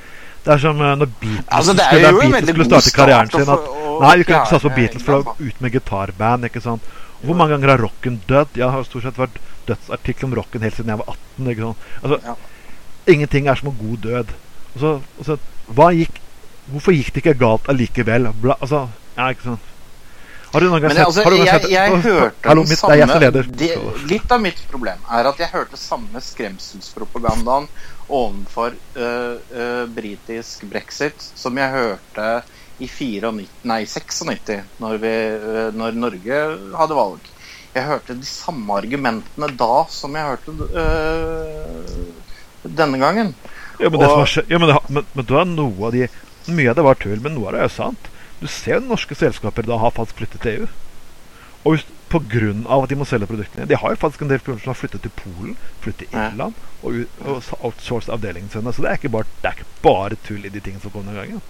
Det er som eh, når Beatles, Altså, skulle, Beatles skulle starte karrieren sin. At nei, vi kan ikke satse på Beatles for å England, ut med gitarband. ikke sant? Hvor mange ganger har rocken dødd? Jeg har stort sett vært dødsartikkel om rocken helt siden jeg var 18. ikke sant? Altså, Ja. Ingenting er som en god død. Og så, og så, hva gikk, hvorfor gikk det ikke galt allikevel? Bla, altså, ja, ikke sant? Har du noen gang sett altså, har du jeg, sett- jeg Å, hørte Hallo, mitt, det er jeg som samme leder. det, Litt av mitt problem er at jeg hørte samme skremselspropagandaen overfor uh, uh, britisk brexit som jeg hørte i 94, nei, 96, når, vi, uh, når Norge hadde valg. Jeg hørte de samme argumentene da som jeg hørte øh, denne gangen. Ja, men, det som Og- har skjedd, ja, men, det, men, men da er noe av de Mye av det var tull, men noe av det er jo sant. Du ser jo norske selskaper da har faktisk flyttet til EU. Og hvis, på grunn av at de må selge produktene De har jo faktisk en del produkter som har flyttet til Polen, flyttet til Irland og, og outsourcet avdelingen sin. Så det er ikke bare, det er ikke bare tull i de tingene som kom den gangen.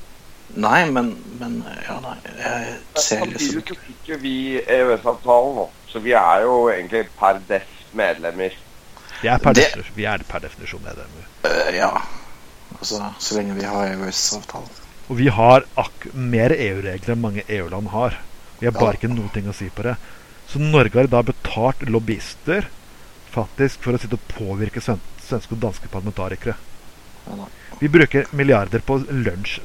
Nei, men, men ja, nei, jeg ser Samtidig liksom så fikk jo vi EØS-avtalen nå, så vi er jo egentlig per def medlemmer. Vi er per, Det- definisjon, vi er per definisjon medlemmer. Uh, Ja. Altså, så lenge vi har EØS-avtalen. Og vi har mer EU-regler enn mange EU-land har. Vi har bare ikke noe ting å si på det. Så Norge har i dag betalt lobbyister faktisk for å sitte og påvirke sven svenske og danske parlamentarikere. Vi bruker milliarder på lunsj.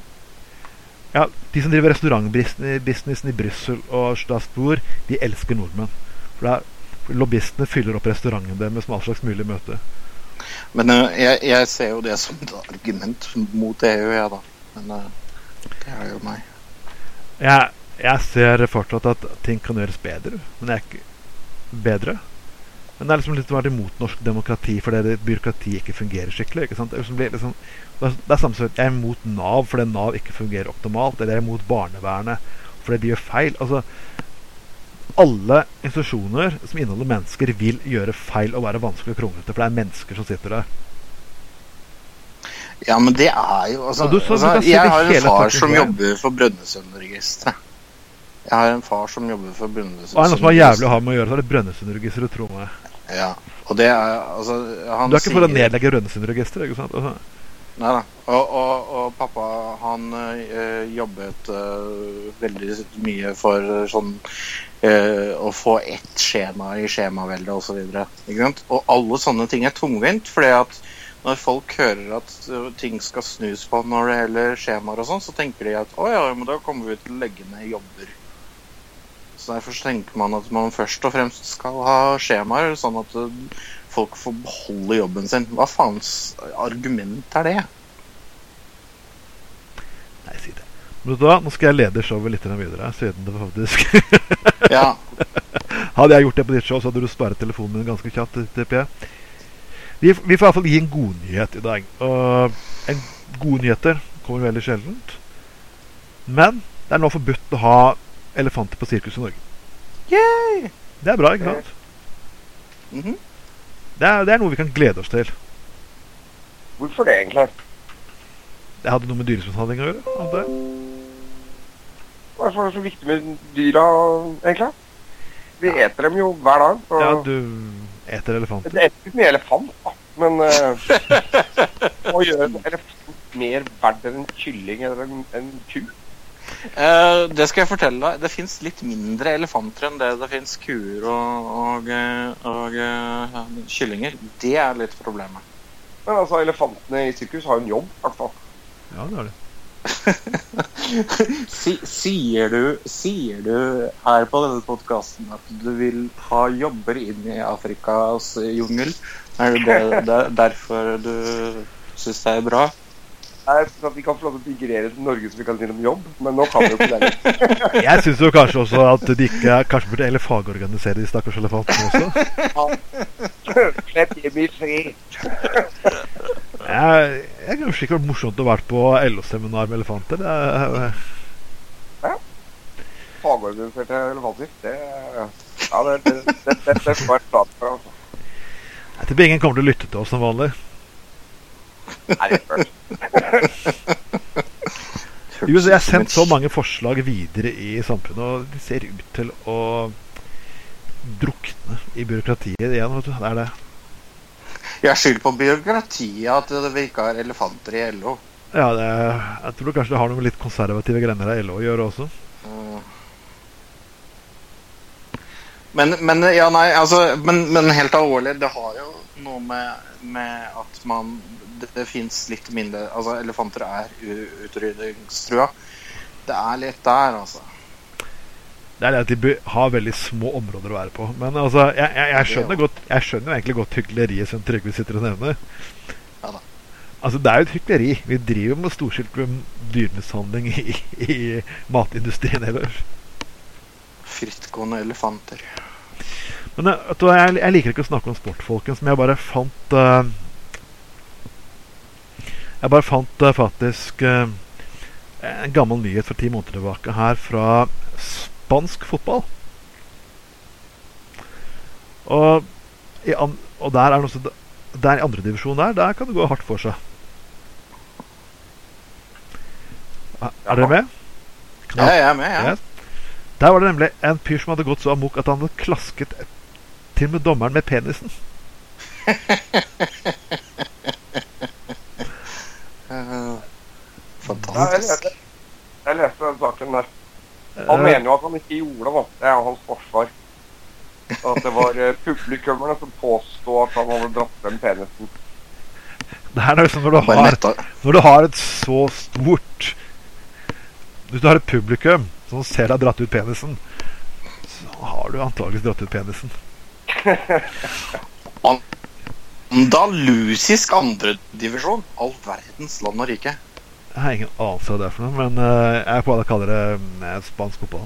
Ja, De som driver restaurantbusinessen i Brussel og Strasbourg, de elsker nordmenn. For, det er, for Lobbyistene fyller opp restauranten deres med all slags mulig møte. Men øh, jeg, jeg ser jo det som et argument mot EU, jeg, da. Men øh, det er jo meg. Jeg, jeg ser fortsatt at ting kan gjøres bedre, men jeg er ikke bedre. Men det er liksom litt å være imot norsk demokrati fordi det byråkrati ikke fungerer skikkelig. ikke sant? Det er, liksom, det er, det er samme som at jeg er imot Nav fordi Nav ikke fungerer optimalt, eller jeg er imot barnevernet fordi de gjør feil. Altså, alle institusjoner som inneholder mennesker, vil gjøre feil og være vanskelig og kronglete, for det er mennesker som sitter der. Ja, men det er jo altså, du- så altså Jeg har en far som der. jobber for Brønnøysundregisteret. Jeg har en far som jobber for Brønnøysundregisteret. er det noe som har jævlig å ha med å gjøre, så er det Brønnøysundregisteret, tro meg. Ja, og det er altså han Du er ikke for å nedlegge Brønnøysundregisteret, ikke sant? Altså, Nei da. Og, og, og pappa han øh, jobbet øh, veldig mye for øh, sånn å få ett skjema i skjemaveldet osv. Og, og alle sånne ting er tungvint. fordi at når folk hører at øh, ting skal snus på når det gjelder skjemaer og sånn, så tenker de at å ja, men da kommer vi til å legge ned jobber. Så derfor tenker man at man først og fremst skal ha skjemaer, sånn at øh, folk får beholde jobben sin. Hva faens argument er det? Nei, si det. Men da, nå skal jeg lede showet litt videre, siden det faktisk Ja, Hadde jeg gjort det på ditt show, så hadde du sparet telefonen min ganske kjapt. tipper jeg. Vi, vi får fall gi en godnyhet i dag. Og en gode nyheter kommer veldig sjeldent. Men det er nå forbudt å ha elefanter på sirkus i Norge. Yay! Det er bra, ikke sant? Mhm. Det er, det er noe vi kan glede oss til. Hvorfor det, egentlig? Det hadde noe med dyresmishandling å gjøre. Hadde. Hvorfor er det så viktig med dyra, egentlig? Vi eter dem jo hver dag. Så Ja, du eter elefanter. Det eter ikke mye elefant, da. Men uh, å gjøre en elefant mer verdt enn en kylling eller en, en ku uh, det skal jeg fortelle deg. Det fins litt mindre elefanter enn det det fins kuer og, og, eh, og uh, kyllinger. Det er litt problemet. Men altså, elefantene i sirkus har jo en jobb, i hvert fall. Ja, det er det. Si, sier, du, sier du her på denne podkasten at du vil ha jobber inn i Afrikas jungel? Er det, det, det derfor du syns det er bra? Jeg synes at vi kan få lov til å migrere til Norge så vi kan si dem jobb, men nå kan vi jo ikke det. Jeg syns jo kanskje også at de ikke kanskje burde eller fagorganisere de stakkars elefantene også. Slipp Jimmy fri. Jeg, jeg kan sikkert vært morsomt å være på LO-seminar med elefanter. Det er, Fagorganiserte elefanter. Det, ja, det, det, det, det, det får være klart for, altså. jeg tipper ingen kommer til å lytte til oss som vanlig. Nei. Jo, så jeg har sendt så mange forslag videre i samfunnet, og de ser ut til å drukne i byråkratiet igjen. Det er det. Jeg skylder på byråkratiet at vi ikke har elefanter i LO. Ja, det, jeg tror kanskje det har noe med litt konservative grener av LO å gjøre også. Eh, Men, men ja, nei, altså men, men helt alvorlig, det har jo noe med, med at man Det, det fins litt mindre Altså, elefanter er utrydningstrua. Det er litt der, altså. Det er det at de har veldig små områder å være på. Men altså, jeg, jeg, jeg, skjønner, godt, jeg skjønner jo egentlig godt hykleriet som Trygve sitter og nevner. Ja da. Altså, det er jo et hykleri. Vi driver med storskilt dyremishandling i, i matindustrien ellers. Frittgående elefanter. Men eh, du, jeg, jeg liker ikke å snakke om sport, folkens, men jeg bare fant uh, Jeg bare fant uh, faktisk uh, en gammel nyhet for ti måneder tilbake her fra spansk fotball. Og, i an, og der er det også Der i andredivisjon der, der kan det gå hardt for seg. Er, er dere med? Ja, jeg er med, Ja. Der var det nemlig en fyr som hadde gått så amok at han hadde klasket til og med dommeren med penisen. Ja, jeg, fantastisk. leste, jeg leste den saken der. Han Eh, mener jo at han ikke gjorde det. da. Det er jo hans forsvar. At det var eh, publikummerne som påstod at han hadde dratt frem penisen. Det er liksom når du har, når du har et så stort Hvis du har et publikum som ser deg dratt ut penisen, så har du antakeligvis dratt ut penisen. Andalusisk andredivisjon. All verdens land og rike. Jeg har ingen anelse hva det er for noe, men eh, jeg er hva de kaller det eh, spansk fotball.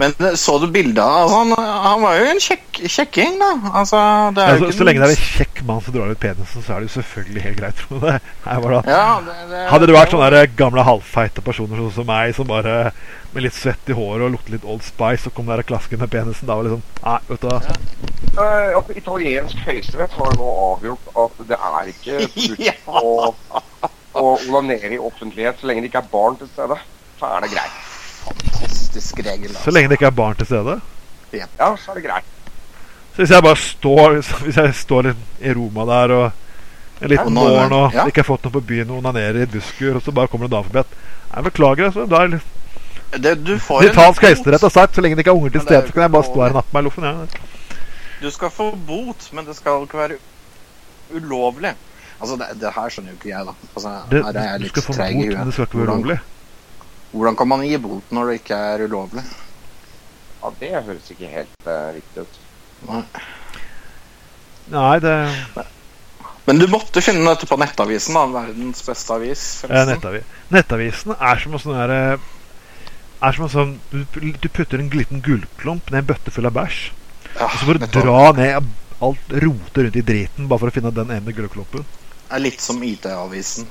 Men så du bildet av altså, han, han var jo en kjekk, kjekking, da. Altså, det er jo Altså, ikke så lenge det er en kjekk mann som drar ut penisen, så er det jo selvfølgelig helt greit. tror det. Her var det at ja, det, det, Hadde det vært sånne der gamle halvfeite personer sånn som meg, som bare med litt svett i håret og lukter litt Old Spice, og kom der og klasket med penisen, da var liksom Nei, vet du hva. Ja. Uh, italiensk høyesterett har nå avgjort at det er ikke Ja. å, å onanere i offentlighet så lenge det ikke er barn til stede. Så er det greit. Fantastisk regel. Så lenge det ikke er barn til stede. Ja, så er det greit. Så hvis jeg bare står Hvis jeg står litt i Roma der og en liten Ja, morgen og ja. ikke har fått noe på byen og onanerer i et busskur, og så bare kommer det en dame forbi Jeg beklager, altså. Da er litt Det, du får Italsk høyesterett har sagt så lenge det ikke er unger til det stede, så kan jeg bare stå her og nappe meg i loffen. Ja. Du skal få bot, men det skal ikke være ulovlig. Altså, det, det her skjønner jo ikke jeg, da. Altså, Det, her er jeg du skal få bot, men det skal ikke være ulovlig. Hvordan kan man gi bot når det ikke er ulovlig? Ja, Det høres ikke helt uh, riktig ut. Nei. Nei, det Men du måtte finne dette på Nettavisen, da. Verdens beste avis. er nettavi. Nettavisen er som en sånn derre er som en sånn du, du putter en liten gullklump ned i en bøtte full av bæsj. Ja, Og så får du dra ned alt rotet rundt i driten bare for å finne den ene gullklumpen. Det er litt som IT-avisen.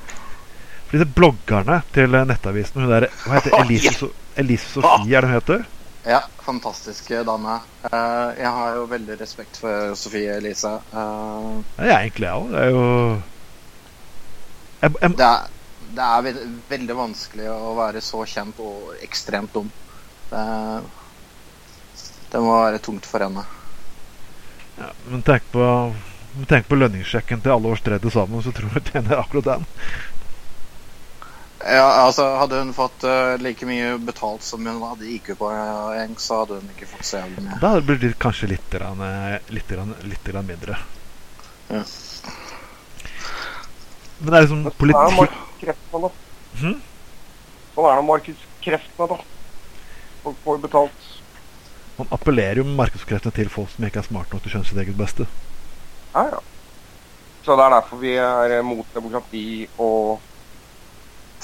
For disse bloggerne til eh, Nettavisen hun der, Hva heter Elise, so Elise Sofie, er det hun heter? Ja, fantastiske dame. Uh, jeg har jo veldig respekt for Sofie Elise. Uh, Ja, jeg egentlig jeg òg. Det er jo jeg, jeg, det er, det er veld, veldig vanskelig å være så kjent og ekstremt dum. Det, det må være tungt for henne. ja, Men tenk på Tenk på lønningssjekken til alle års tredje sammen, så tror du tjener akkurat den. Ja, altså Hadde hun fått uh, like mye betalt som hun hadde IQ-poeng, så hadde hun ikke fått så jævlig mye. Da blir det kanskje litt, grann, eh, litt, rann, litt rann mindre. Ja. Men det er liksom politikk sånn. Sånn er det markedskreftene, da. Folk får betalt. Man appellerer jo med markedskreftene til folk som ikke er smarte nok til å skjønne sitt eget beste. Ja, ja. Så det er derfor vi er eh, mot demokrati og,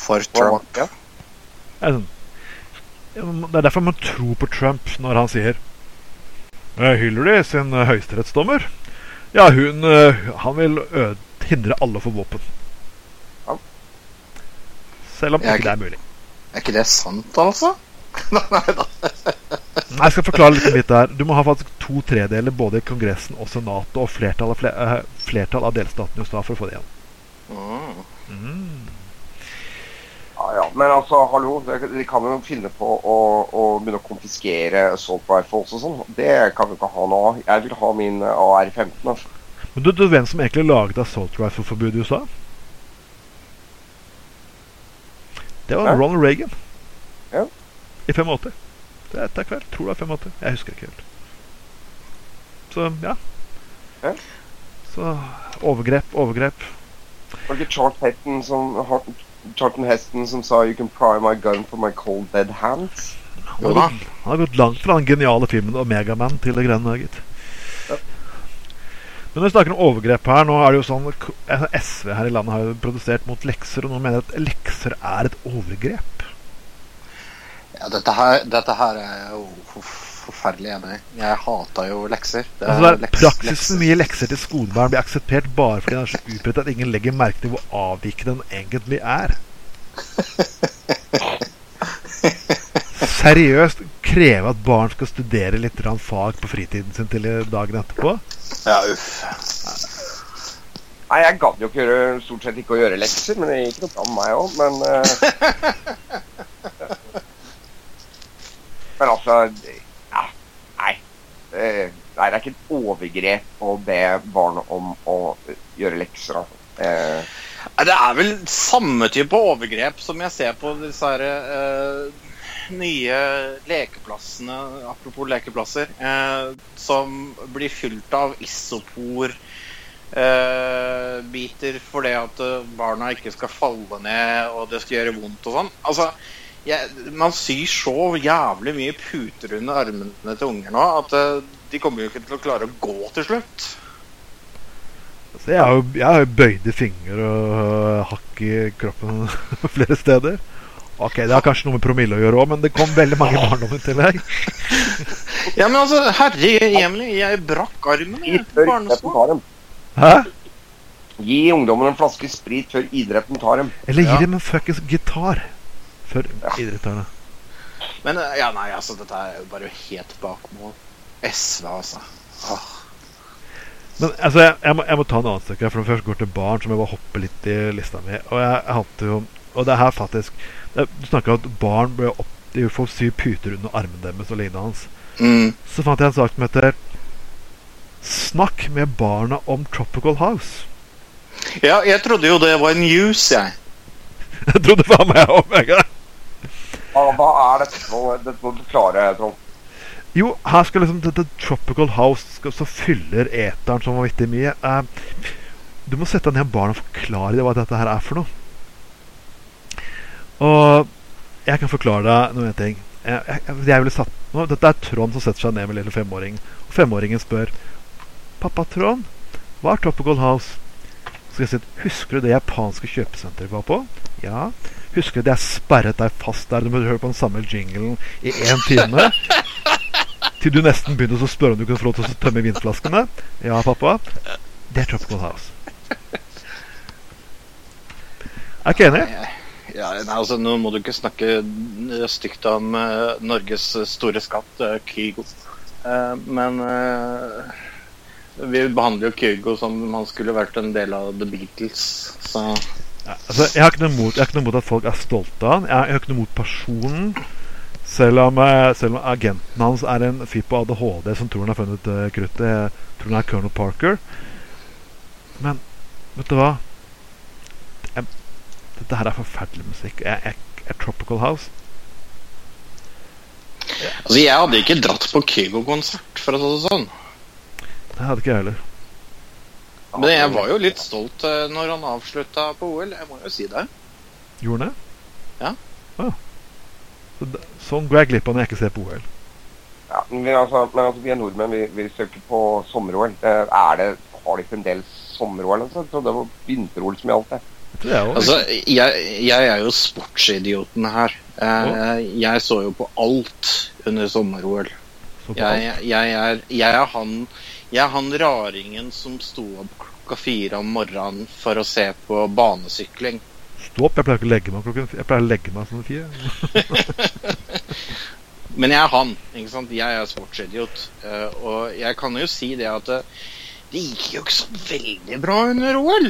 For Trump. Det Ja, det er derfor man tror på Trump når han sier eh, Hillary sin eh, høyesterettsdommer Ja, hun eh, Han vil hindre alle å få våpen. Ja. Selv om er ikke det er mulig. Er ikke det sant, altså? Nei da. Nei, Jeg skal forklare litt litt der. Du må ha faktisk to tredeler både i Kongressen og Senatet og flertall av, fle eh, flertall av delstatene i USA for å få det igjen. Mm. Ja. Men altså, hallo. De, kan jo finne på å, å begynne å konfiskere assault rifles og sånn. Det kan vi ikke ha nå. Jeg vil ha min eh, AR-15. altså. Men du, du hvem som egentlig laget assault rifle-forbudet i USA? Det var ja. Ronald Reagan. Ja. I 85. Det er etter kveld. Tror det er 85. Jeg husker ikke helt. Så ja. Ja. Så overgrep, overgrep. Var det ikke Charles Heston som, har- Charlton Heston som sa 'You can pry my gun for my cold dead hands'? Han Jo har, da. gått, han har gått langt fra den geniale filmen Omegaman til det greiene der, gitt. Ja. Men når vi snakker om overgrep her, nå er det jo sånn altså, SV her i landet har jo produsert mot lekser, og noen mener at lekser er et overgrep. Ja, dette her, dette her er jo forferdelig enig. Jeg hata jo lekser. Det Altså, det er leks- Praksisen lekser. med lekser til skolebarn blir akseptert bare fordi den er så utbredt at ingen legger merke til hvor avvikende den egentlig er. Seriøst kreve at barn skal studere litt fag på fritiden sin til dagen etterpå? Ja, uff. Nei, jeg gadd jo ikke gjøre, stort sett ikke å gjøre lekser, men det gikk nok an meg òg. Men uh, Men altså. Nei, det er ikke et overgrep å be barn om å gjøre lekser. Altså. Eh, Det er vel samme type overgrep som jeg ser på disse her, eh, nye lekeplassene, apropos lekeplasser, eh, som blir fylt av isopor. biter biter det at eh, barna ikke skal falle ned og det skal gjøre vondt og sånn. Altså, jeg, man syr så jævlig mye puter under armene til unger nå at eh, de kommer jo ikke til å klare å gå til slutt. Altså, jeg har jo jeg har bøyde fingre og hakk i kroppen flere steder. Ok, Det har kanskje noe med promille å gjøre òg, men det kom veldig mange barndommer til deg. Ja, men altså, herre Emily, jeg brakk armen i barneskolen. Hæ? Gi ungdommen en flaske sprit før idretten tar dem. Eller gi Ja. dem en fuckings gitar for idretterne. Men eh, ja, nei, altså, dette er jo bare helt bak mål. SV, altså. Åh. Men altså, jeg, jeg, må, jeg må ta en annen stykke for når først går til barn, så må jeg bare hoppe litt i lista mi. Og jeg, jeg hadde jo Og det er her faktisk det, Du snakker om at barn ble opp de får sy puter under armen deres og lignende hans. Mm. Så fant jeg en sak som heter 'Snakk med barna om Tropical House'. Ja, jeg trodde jo det var en news, jeg. Jeg trodde faen meg om en gang. Hva, er dette for? Dette må du klare, Trond. Jo, her skal liksom dette Tropical House skal, Så fyller eteren så vanvittig mye. Uh, du må sette deg ned med barna og forklare dem hva dette her er for noe. Og jeg kan forklare deg noen ting. Jeg, jeg, jeg ville satt, nå, dette er Trond som setter seg ned med lille femåring. Og femåringen spør Pappa Trond, hva er Tropical House? Så skal jeg si at, Husker du det japanske kjøpesenteret vi var på? Ja. Husker du det jeg sperret deg fast der? Du måtte høre på den samme jinglen i én time. Til du nesten begynner å spørre om du kunne få lov til å tømme vinflaskene. Ja, pappa. Det er Tropical House. Er ikke enig? Ja, nei, altså, Nå må du ikke snakke stygt om uh, Norges store skatt, uh, Kygo. Uh, men eh, vi behandler jo Kygo som om han skulle vært en del av The Beatles. Så Ja, altså, jeg, har ikke noe mot, jeg har ikke noe mot at folk er stolte av han. Jeg har, jeg har ikke noe mot personen. Selv om, eh, selv om agenten hans er en fyr på ADHD som tror han har funnet uh, kruttet. Jeg tror han er Colonel Parker. Men vet du hva? Jeg, dette her er forferdelig musikk. Jeg, jeg Tropical House. altså, jeg hadde ikke dratt på Kygo-konsert, for å si det sånn. Det hadde ikke jeg heller. Men jeg var jo litt stolt eh, når han avslutta på OL. Jeg må jo si det. Gjorde han det? Ja. Ah. Så, sånn går jeg glipp av når jeg ikke ser på OL. Ja, men, vi, altså, men altså, vi er nordmenn, vi, vi søker på sommer-OL. Eh, Er det, har de fremdeles sommer-OL? Altså? Jeg trodde det var vinter-OL som gjaldt. det. Også. Altså, jeg, jeg er jo sportsidioten her. Jeg, jeg så jo på alt under sommer-OL. Jeg, jeg, er, jeg, er han, jeg er han raringen som sto opp klokka fire om morgenen for å se på banesykling. Stå opp. Jeg pleier ikke å legge meg klokken fire Jeg pleier å legge meg sånn fire. Men jeg er han. ikke sant? Jeg er sportsidiot. Eh, og jeg kan jo si det at det, det gikk jo ikke så veldig bra under OL.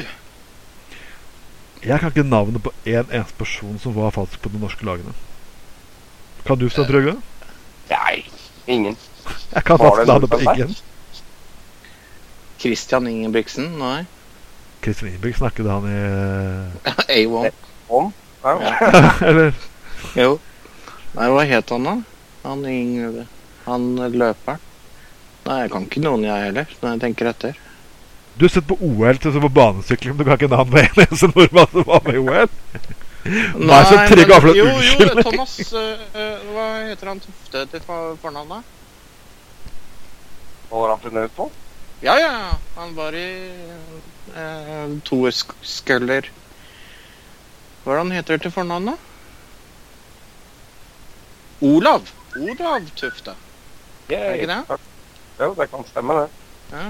Jeg kan ikke navnet på en eneste person som var faktisk på de norske lagene. Kan du, Stein Trøgve? Nei, ingen. Jeg kan Var faktisk det på ingen. Christian Ingebrigtsen? Nei. Kristin Ingebrigt snakket han i A1. A1? Ja. Eller Jo. Nei, hva het han da? Han Inge... Han løperen. Nei, jeg kan ikke noen, jeg heller, når jeg tenker etter. Du har sett på OL til å se på banesykling, men du kan ikke navnet på en eneste nordmann som var med i OL? Nei, så Trygve har fått jo, jo. Thomas eh, Hva heter han Tufte til for- fornavn, da? Har han ut på? Ja, ja. Han var i to toerskuller Hva er det han heter til fornavn, da? Olav. Olav Tufte. Er det ikke det? Jo, det kan stemme, det. Ja.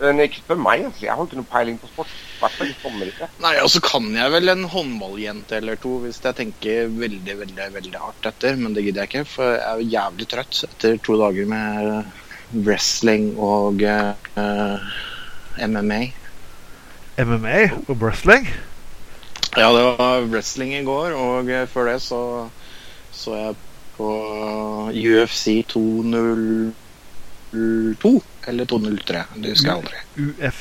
Men ikke spør meg, altså. Jeg har ikke noe peiling på sport. I hvert fall sommer ikke. Nei, og så kan jeg vel en håndballjente eller to hvis jeg tenker veldig, veldig veldig hardt etter, men det gidder jeg ikke, for jeg er jo jævlig trøtt etter to dager med wrestling og uh, MMA. MMA og wrestling. Ja, det var wrestling i går, og eh, før det så så jeg på UFC 202 eller 203. Det husker jeg aldri. UF...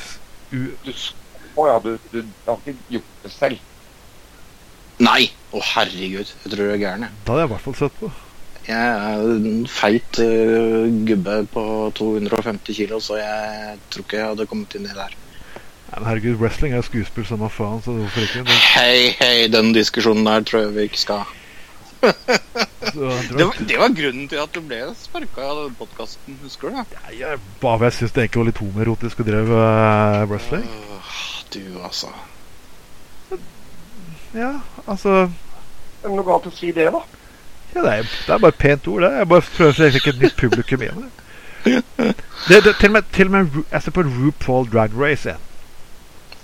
U Du, s- ja, du, du, du har ikke gjort det selv. Nei! Å, herregud. Jeg tror du er gæren, jeg. da hadde jeg i hvert fall sett på. Jeg er en feit uh, gubbe på 250 kilo, så jeg tror ikke jeg hadde kommet inn i det der. Men herregud, wrestling er skuespill samme faen, så hvorfor ikke? Men... Hei, hei, den diskusjonen der tror jeg vi ikke skal ha. så, Det var, det var grunnen til at du ble sparka av den podkasten, husker du det? Nei, jeg, bare jeg syns det egentlig var litt homoerotisk å drive uh, wrestling. Uh, du, altså. Ja, altså Er det noe galt å si det, da? Ja, det er, det er bare et pent ord, det. Jeg bare prøver å trekke et nytt publikum igjen. Det, det, til, og med, til og med Jeg ser på RuPaul Drag Race igjen.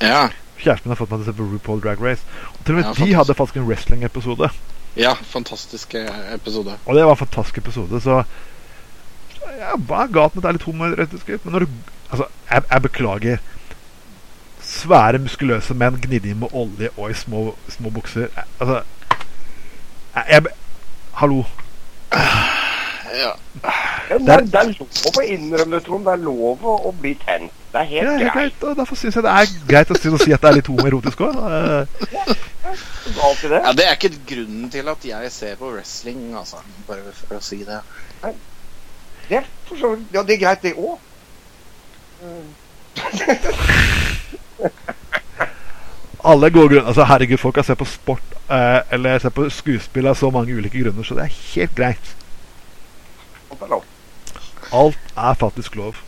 Ja. Kjæresten min har fått meg til å se på RuPaul Drag Race. Og til og med Ja, de fantastisk. hadde faktisk en wrestling-episode. ja, fantastisk eh, episode. Og det var en fantastisk episode, så ja, Hva er galt med at det er litt homoerotisk? Men når du Altså, jeg, jeg beklager. Svære, muskuløse menn gnidd inn med olje og i små, små bukser. Jeg, altså jeg, jeg, Hallo. Ja. Det, er, det er lov å innrømme det, Trond. Det er lov å, bli tent. Det er helt Ja, helt greit. greit, og Derfor syns jeg det er greit å si, at det er litt homoerotisk òg. Ja, Det er ikke grunnen til at jeg ser på wrestling, altså. Bare for å si det. Det er, for så vidt- ja, det er greit, det òg. Alle gode grunner. Altså, herregud, folk har sett på sport eh, eller sett på skuespill av så mange ulike grunner, så det er helt greit. Alt er lov. Alt er faktisk lov.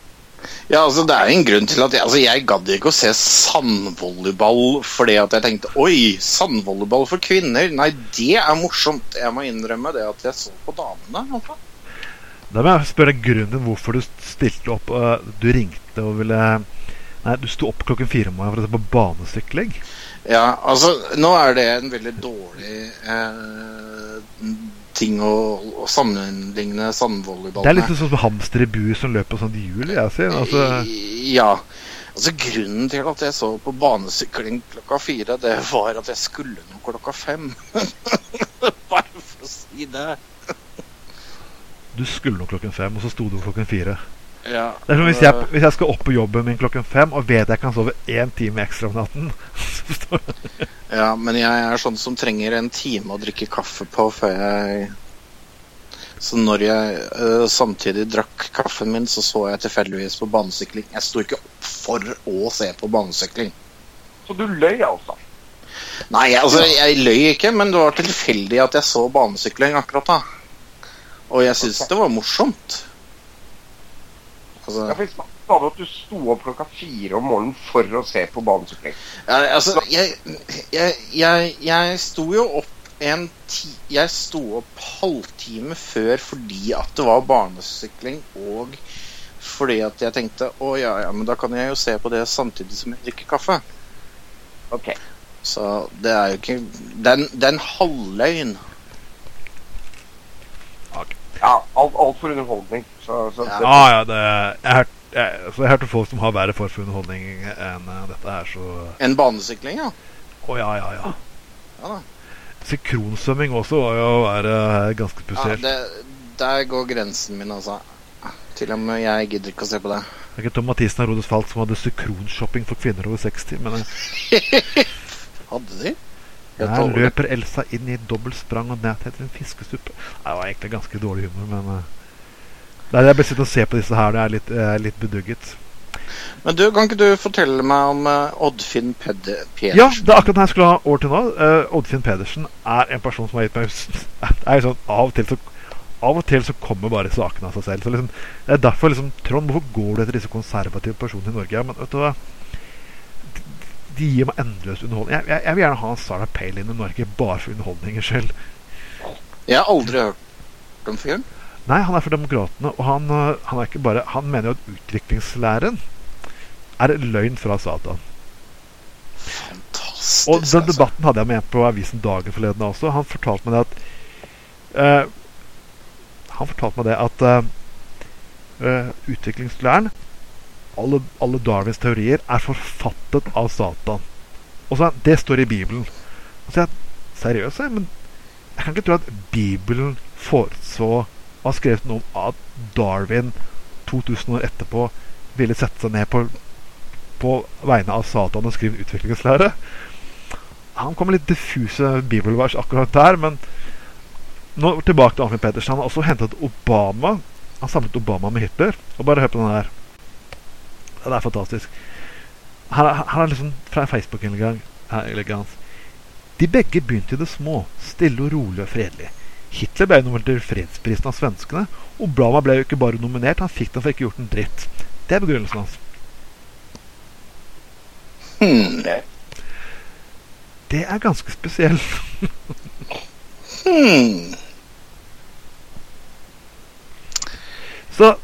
Ja, altså Det er en grunn til at jeg, altså, jeg gadd ikke å se sandvolleyball fordi at jeg tenkte Oi, sandvolleyball for kvinner? Nei, det er morsomt. Jeg må innrømme det at jeg så på damene. altså. Da må jeg spørre grunnen hvorfor du stilte opp. du ringte og ville Nei, du sto opp klokken fire om morgenen for å se på banesykling. Ja, altså Nå er det en veldig dårlig eh, ting å, å sammenligne sandvolleyball Det er litt sånn som hamster i bur som løper sånn hjul. Jeg sier. Altså, Ja. Altså Grunnen til at jeg så på banesykling klokka fire, det var at jeg skulle noe klokka fem. Bare for å si det. du skulle noe klokken fem, og så sto du klokken fire. Ja, Det er som hvis jeg, hvis jeg skal opp på jobben min klokken fem og vet jeg kan sove én time ekstra om natten ja, men jeg er sånn som trenger en time å drikke kaffe på før jeg Så når jeg uh, samtidig drakk kaffen min, så så jeg tilfeldigvis på banesykling. Jeg sto ikke opp for å se på banesykling. Så du løy, altså? Nei, altså, jeg løy ikke, men det var tilfeldig at jeg så banesykling akkurat da. Og jeg syns det var morsomt. Altså, Ja, for sa du at du sto opp klokka fire om morgenen for å se på banesykling? ja, altså jeg, jeg, jeg, jeg sto jo opp en ti... Jeg sto opp halvtime før fordi at det var banesykling, og fordi at jeg tenkte å ja, ja, men da kan jeg jo se på det samtidig som jeg drikker kaffe. Ok. Så det er jo ikke det er en halvløgn. Ja, alt, alt for underholdning. Så, så Ja. Ah, Ja, ja, det, jeg, har hørt- jeg, altså, jeg folk som har verre for for underholdning enn uh, dette her, så En banesykling, ja. Å ja, ja, ja. Ja da. Synkronsvømming også var jo å uh, ganske ganske Ja, spesielt. det, der går grensen min, altså. Til og med jeg gidder ikke å se på det. Det er ikke Tom Mathisen og Rodes Falk som hadde synkronshopping for kvinner over 60, men eh, Hadde de? Der løper Elsa inn i dobbelt sprang og ned til en fiskesuppe. Det var egentlig ganske dårlig humor, men uh, Jeg bare sittende og se på disse her. Det er litt, uh, litt bedugget. Men du, kan ikke du fortelle meg om uh, Oddfinn Pedersen? Ja, det er akkurat det jeg skulle ha over til nå. Uh, Oddfinn Pedersen er en person som har gitt meg er sånn, Av og til så av og til så kommer bare sakene av seg selv. Så liksom, det er derfor liksom Trond, hvorfor går du etter disse konservative personene i Norge? Ja, men vet du hva? De, gir meg endeløs underholdning. Jeg, jeg, jeg vil gjerne ha en Sarah Palin i Norge bare for underholdningens skyld. Jeg har aldri hørt om fyren. Nei, han er for Demokratene, og han, øh, han er ikke bare Han mener jo at utviklingslæren er løgn fra Satan. Fantastisk. Og den altså. debatten hadde jeg med på avisen Dagen forleden også. Han fortalte meg det at uh, Han fortalte meg det at uh, eh, utviklingslæren alle, alle Darwins teorier er forfattet av Satan. Og så, Det står i Bibelen. Og så jeg seriøs, jeg, men jeg kan ikke tro at Bibelen forutså og har skrevet noe om at Darwin 2000 år etterpå ville sette seg ned på, på vegne av Satan og skrive utviklingslære. Han kom med litt diffuse bibelvers akkurat der, men nå tilbake til Arnfinn Pedersen. Han har også hentet Obama. Han samlet Obama med Hitler. Og bare hør på den her. Det er fantastisk. Her, er- her er liksom fra Facebook-innlegget hans. De begge begynte i det små, stille og rolig og fredelig. Hitler ble nominert til fredsprisen av svenskene. Obama ble jo ikke bare nominert, han fikk den for ikke gjort en dritt. Det er begrunnelsen hans. Hmm. Det er ganske spesielt. Hmm. Så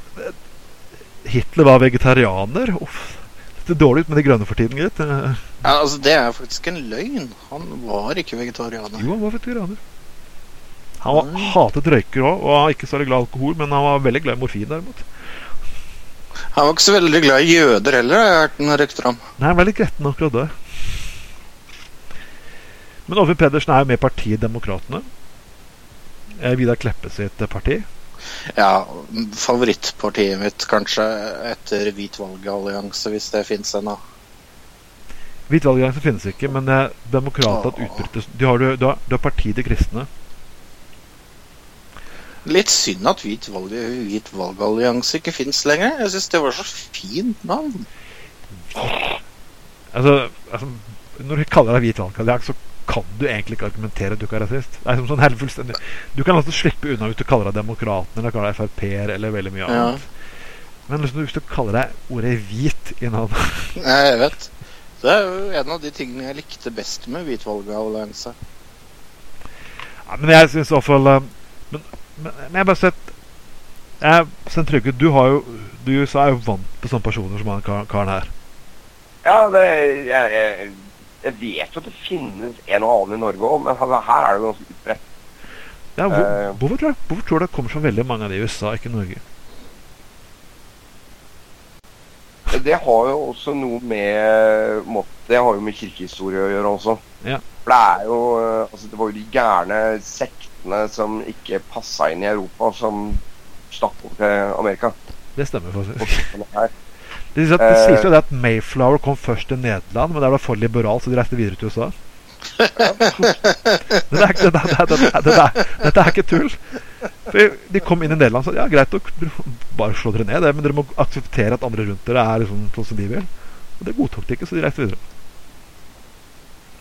Hitler var vegetarianer. Uff. Det ser dårlig ut med de grønne for tiden, gitt. Ja, altså, det er faktisk en løgn. Han var ikke vegetarianer. Jo, han var vegetarianer. Han var, hatet røyker òg, og var ikke så veldig glad i alkohol, men han var veldig glad i morfin, derimot. Han var ikke så veldig glad i jøder heller, har jeg hørt den rykter om. Nei, han var litt gretten akkurat det. Men Oddvin Pedersen er jo med i partiet Demokratene. Eh, Vidar Kleppe sitt parti. Ja, favorittpartiet mitt kanskje etter Hvit valgallianse, hvis det fins ennå. Hvit valgallianse finnes ikke, men eh, Demokratet Åh. utbrytes du har, du, har, du har Partiet de kristne. Litt synd at Hvit, valg, hvit valgallianse ikke fins lenger. Jeg syns det var så fint navn. Altså, altså Når du kaller deg hvit valgallianse, så kan du egentlig ikke argumentere at du ikke er rasist. Det er som sånn helt fullstendig Du kan altså slippe unna hvis du kaller deg Demokratene eller kaller deg Frp-er eller veldig mye Ja. annet. Men liksom, hvis du kaller deg ordet hvit i navnet Nei, Jeg vet. Det er jo en av de tingene jeg likte best med Hvit valgallianse. ja, Men jeg syns i hvert fall eh, men, men, men jeg har bare sett jeg, Sten Trygve, du har jo Du i USA er jo vant til sånne personer som han kar- karen her. Ja, det, jeg, jeg, jeg vet jo at det finnes en og annen i Norge òg, men her her er det ganske utbredt. Ja, hvor, Eh. hvorfor, tror jeg, hvorfor tror du det kommer så veldig mange av de i USA, ikke Norge? Det har jo også noe med Det har jo med kirkehistorie å gjøre også. Ja. For det er jo eh, Altså, det var jo de gærne sektene som ikke passa inn i Europa, som stakk over til Amerika. Det stemmer faktisk. Det, sies at, det Eh. sies jo det at Mayflower kom først til Nederland, men der var for liberal, så de reiste videre til USA. Dette er, ikke- tull. For de kom inn i Nederland og sa ja, greit nok, bare slå dere ned, det, men dere må akseptere at andre rundt dere er liksom sånn som de vil. Og det godtok de ikke, så de reiste videre.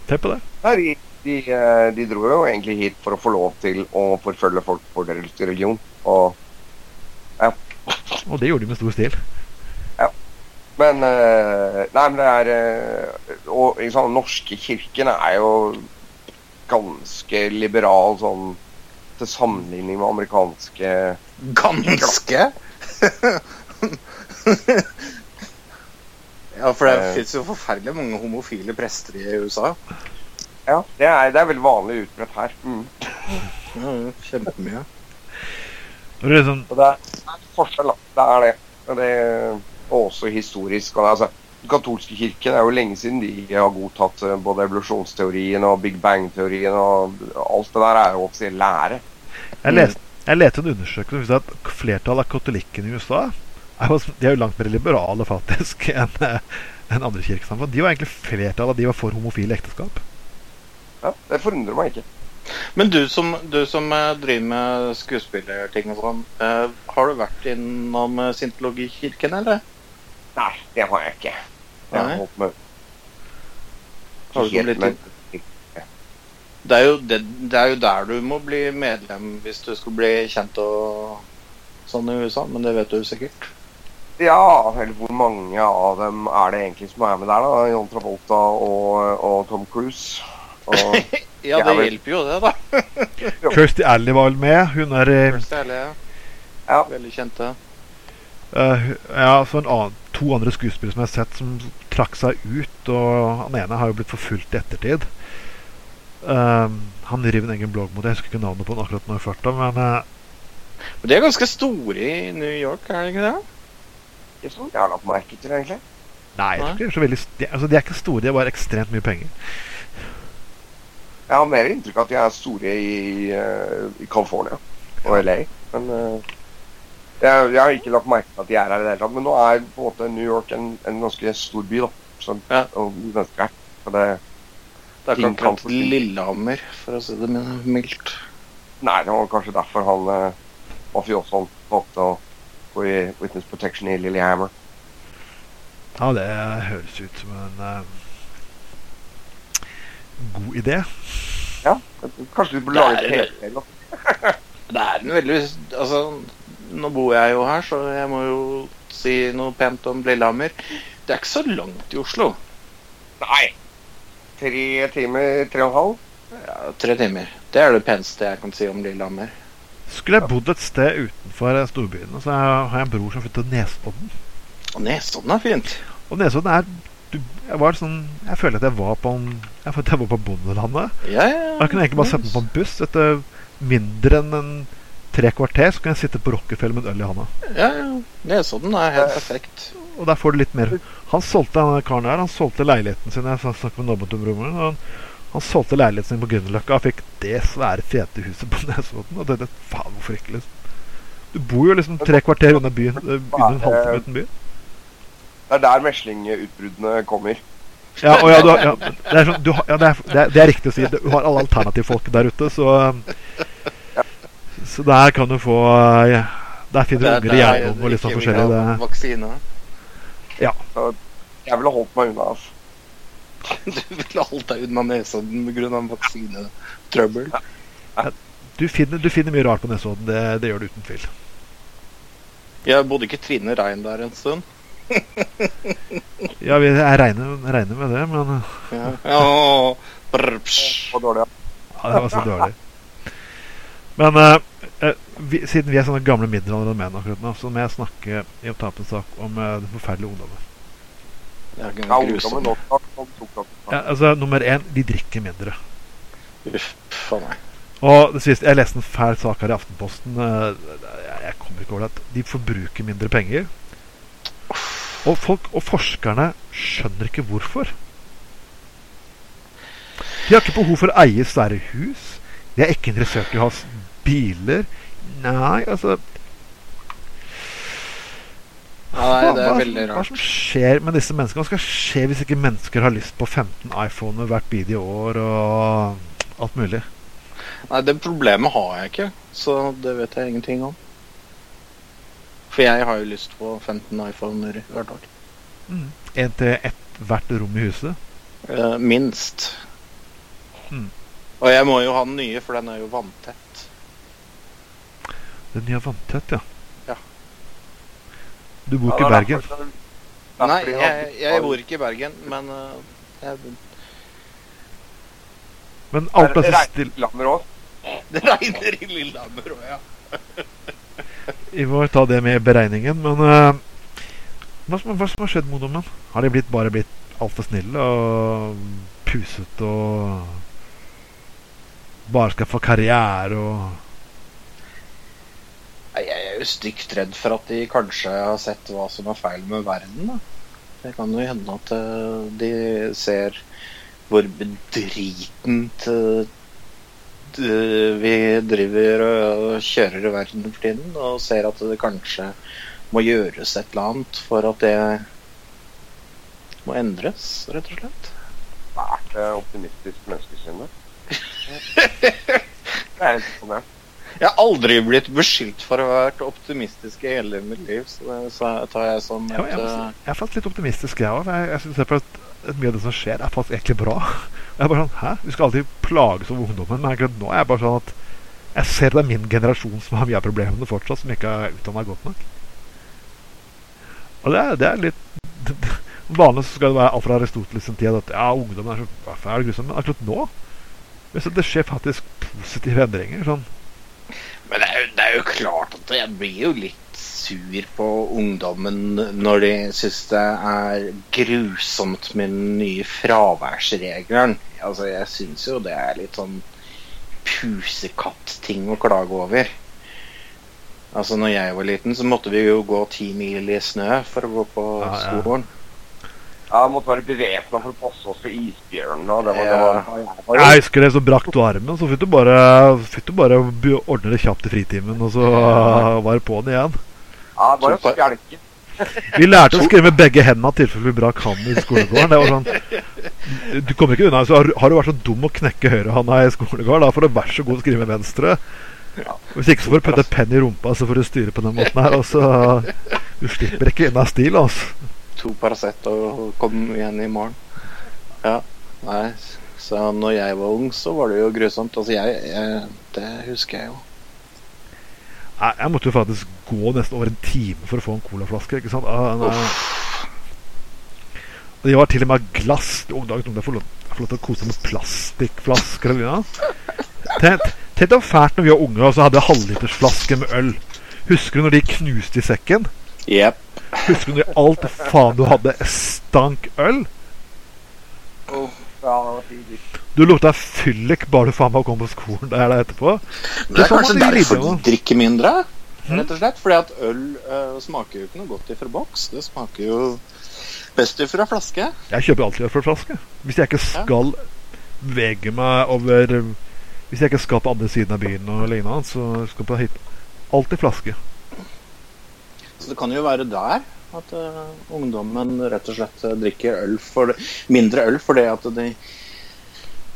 Tenk på det. Nei, de, de, eh, dro jo egentlig hit for å få lov til å forfølge folk for deres religion. Og, Og det gjorde de med stor stil. Men eh, Nei, men det er eh, Og ikke sant, norske kirken er jo ganske liberal sånn til sammenligning med amerikanske Ganske? ja, for det Eh. fins jo forferdelig mange homofile prester i USA. Ja, det er, det er veldig vanlig utbredt her. Mm. Ja, Kjempemye. Og det er sånn, Og det er, det er forskjell, da. Det er det. Og, det, og også historisk. Og altså, den katolske kirken er jo lenge siden de har godtatt eh, både evolusjonsteorien og big bang-teorien. og Alt det der er jo offisiell lære. jeg, leste, jeg leste en undersøkelse som viste at flertallet av katolikkene i USA er jo, de er jo langt mer liberale faktisk enn en andre kirkesamfunn. De var egentlig flertallet de var for homofile ekteskap. Ja, det forundrer meg ikke. Men du som, du som eh, driver med skuespillerting og sånn, eh, har du vært innom eh, Scientologikirken, eller? Nei, det har jeg ikke. Jeg har Nei. holdt meg Har du blitt med Det er, jo det, det er jo der du må bli medlem hvis du skal bli kjent og sånn i USA, men det vet du sikkert. Ja, eller hvor mange av dem er det egentlig som er med der, da? John Travolta og, og Tom Cruise. Og, Ja, det vel. hjelper jo det, da. Kirsty Alley var vel med. Hun er eh, Alley, ja. ja, Veldig kjente. Eh, Ja, så en annen, to andre skuespillere som jeg har sett som trakk seg ut. Og han ene har jo blitt forfulgt i ettertid. Um, han driver en egen blogg mot det. Jeg husker ikke navnet på den akkurat nå i farta, men uh, Men de er ganske store i New York, er det ikke det? ikke sånn jeg har lagt merke til, egentlig. Nei, jeg tror ikke de er så veldig de, altså, de er ikke store, de har bare ekstremt mye penger. Jeg har mer inntrykk av at de er store i, i California og LA. Men eh, jeg, jeg har ikke lagt merke til at de er her i det hele tatt. Men nå er på en måte New York en, en ganske stor by, da. Så, Ja. Og mennesker her. Så det Det er ikke akkurat. Lillehammer, for å si det mildt. Nei, det var kanskje derfor han eh, mafiosoen valgte å gå i Witness Protection i Lillehammer. Ja, det høres ut som en eh, god idé. Ja, kanskje du burde lage helsespill, da. Det er en veldig Altså, nå bor jeg jo her, så jeg må jo si noe pent om Lillehammer. Det er ikke så langt i Oslo. Nei. Tre timer, tre og en halv? Ja, tre timer. Det er det peneste jeg kan si om Lillehammer. Skulle jeg bodd et sted utenfor storbyen, storbyene, så har jeg en bror som flyttet til Nesodden. Og Nesodden er fint. Og Nesodden er du, jeg, var sånn, jeg føler at jeg var på en, Jeg følte jeg var på bondelandet. Ja, ja. Jeg kunne egentlig bare sette meg på en buss. Etter mindre enn en tre kvarter så kan jeg sitte på Rockefeller med en øl i handa. Ja, ja. Nesodden er helt perfekt. Og der får du litt mer Han solgte denne karen her Han solgte leiligheten sin. Jeg snakket med naboen til broren min. Han, han solgte leiligheten sin på Grünerløkka og fikk det svære, fete huset på Nesodden. Og det, er faen, hvorfor ikke, liksom? Du bor jo liksom tre kvarter unna byen. under begynner en halvtime uten by. Det er der meslingutbruddene kommer. Ja, og ja, du, ja, det, er sånn, du, ja det, er, det, er, det er riktig å si. Du har alle alternativfolk der ute, så um, Så der kan du få uh, ja, Der finner du unger i jernbanen og litt sånn forskjellig. Det, Vaksine. Jeg ville holdt meg unna. altså. Du vil holdt deg unna Nesodden pga. vaksinetrøbbel. du, finner, du finner mye rart på Nesodden. Det, det gjør du uten tvil. Jeg bodde ikke Trine Rein der en stund. Ja, jeg regner, regner med det, men Ja. Ja, brr, ja, det var så dårlig. Men uh, uh, vi, siden vi er sånne gamle middelaldrende menn akkurat nå, så må jeg snakke i en sak om uh, den forferdelige ungdommen. Ja, ungdommen opp. Ja, altså, nummer én, de drikker mindre. Uff a meg. Og det siste, Jeg leste en fæl sak her i Aftenposten. eh, Jeg, kommer ikke over det. De forbruker mindre penger. Og, folk, og forskerne skjønner ikke hvorfor. De har ikke behov for å eie svære hus. De er ikke interessert i å ha biler. Nei, altså Nei, det er veldig veldig hva rart. som skjer med disse menneskene? Hva skal skje hvis ikke mennesker har lyst på 15 iPhoner hvert bidige år og alt mulig? Nei, det problemet har jeg ikke, så det vet jeg ingenting om. For jeg har jo lyst på 15 iPhoner hvert år. En til ett hvert rom i huset. Eh, minst. Mm. Og jeg må jo ha den nye, for den er jo vanntett. Den nye vanntett, ja. Ja. Du bor ikke i Bergen? Nei, jeg, jeg bor ikke i Bergen, men uh, jeg, Men alt er så stille. Det regner i Lillehammer òg, ja. Vi må ta det med i beregningen, men uh, hva, som, hva som har skjedd med ungdommen? Har de blitt, bare blitt altfor snille og pusete og bare skal få karriere og Jeg er jo stygt redd for at de kanskje har sett hva som er feil med verden. da. Det kan jo hende at eh, de ser hvor bedritent eh, vi driver og kjører i verden for tiden, og ser at det kanskje må gjøres et eller annet for at det må endres, rett og slett. Svært optimistisk menneskesyn. det. Det er ja. Jeg har aldri blitt beskyldt for å ha vært optimistisk i hele mitt liv, så det tar jeg som Ja, et eh, jeg er faktisk litt optimistisk, jeg òg. Jeg, jeg synes at, at mye av det som skjer, er faktisk egentlig bra. Jeg er bare sånn, Hæ? Vi skal alltid plages over ungdommen, men akkurat nå er jeg bare sånn at jeg ser det er min generasjon som har mye av problemene fortsatt, som ikke er utdanna godt nok. Og det er, det er litt Vanligvis skal det være alt fra Aristoteles sin tid at ja, ungdommen er så fæl og grusom, men akkurat nå det skjer faktisk positive endringer. sånn Men det er, jo, det er jo klart at jeg blir jo litt sur på ungdommen når de syns det er grusomt med den nye fraværsregelen. Altså, jeg syns jo det er litt sånn pusekatt-ting å klage over. Altså, når jeg var liten, så måtte vi jo gå ti mil i snø for å gå på ja. skolen. Ja, jeg måtte være bevæpna for å passe oss for isbjørnen. og Det var, det Ja. var, det var, jeg var Jeg husker det, så brakk du armen, så fikk du bare, fikk du bare ordne det kjapt i fritimen, og så var det på'n igjen. Ja, bare å spjelke. Vi lærte å skrive med begge hendene i tilfelle vi brakk hånden i skolegården. Det var sånn, du kommer ikke unna. Så har, har du vært så dum å knekke høyrehånda i skolegården, da får du vær så god skrive med venstre. Hvis ikke så får du putte penn i rumpa, så får du styre på den måten her. Og så Du slipper ikke unna stil, altså. To Paracet og kom igjen i morgen. Ja, nei, så når jeg var ung, så var det jo grusomt. Altså, jeg, jeg Det husker jeg jo. Nei, Jeg måtte jo faktisk gå nesten over en time for å få en colaflaske. ikke sant? Ah. Og De var til og med glass. Ungdagen ungdom får lov, til å kose seg med plastikkflasker. Tenk tenk fælt når vi var unge og så hadde halvlitersflaske med øl. Husker du når de knuste i sekken? Jepp. Husker du når alt faen du hadde stank øl? Ja, det var tidlig. Du lukta fyllik bare du faen meg kom på skolen der, etterpå. Men det er kanskje derfor du de drikker mindre. Mhm. Rett og slett. Fordi at øl uh, smaker jo ikke noe godt ifra boks. Det smaker jo best ifra flaske. Jeg kjøper alltid øl fra flaske. Hvis jeg ikke skal bevege meg over Hvis jeg ikke skal på andre siden av byen og lignende, så skal jeg på hit. Alltid flaske. Det kan jo være der at uh, ungdommen rett og slett eh, drikker øl for mindre øl fordi at de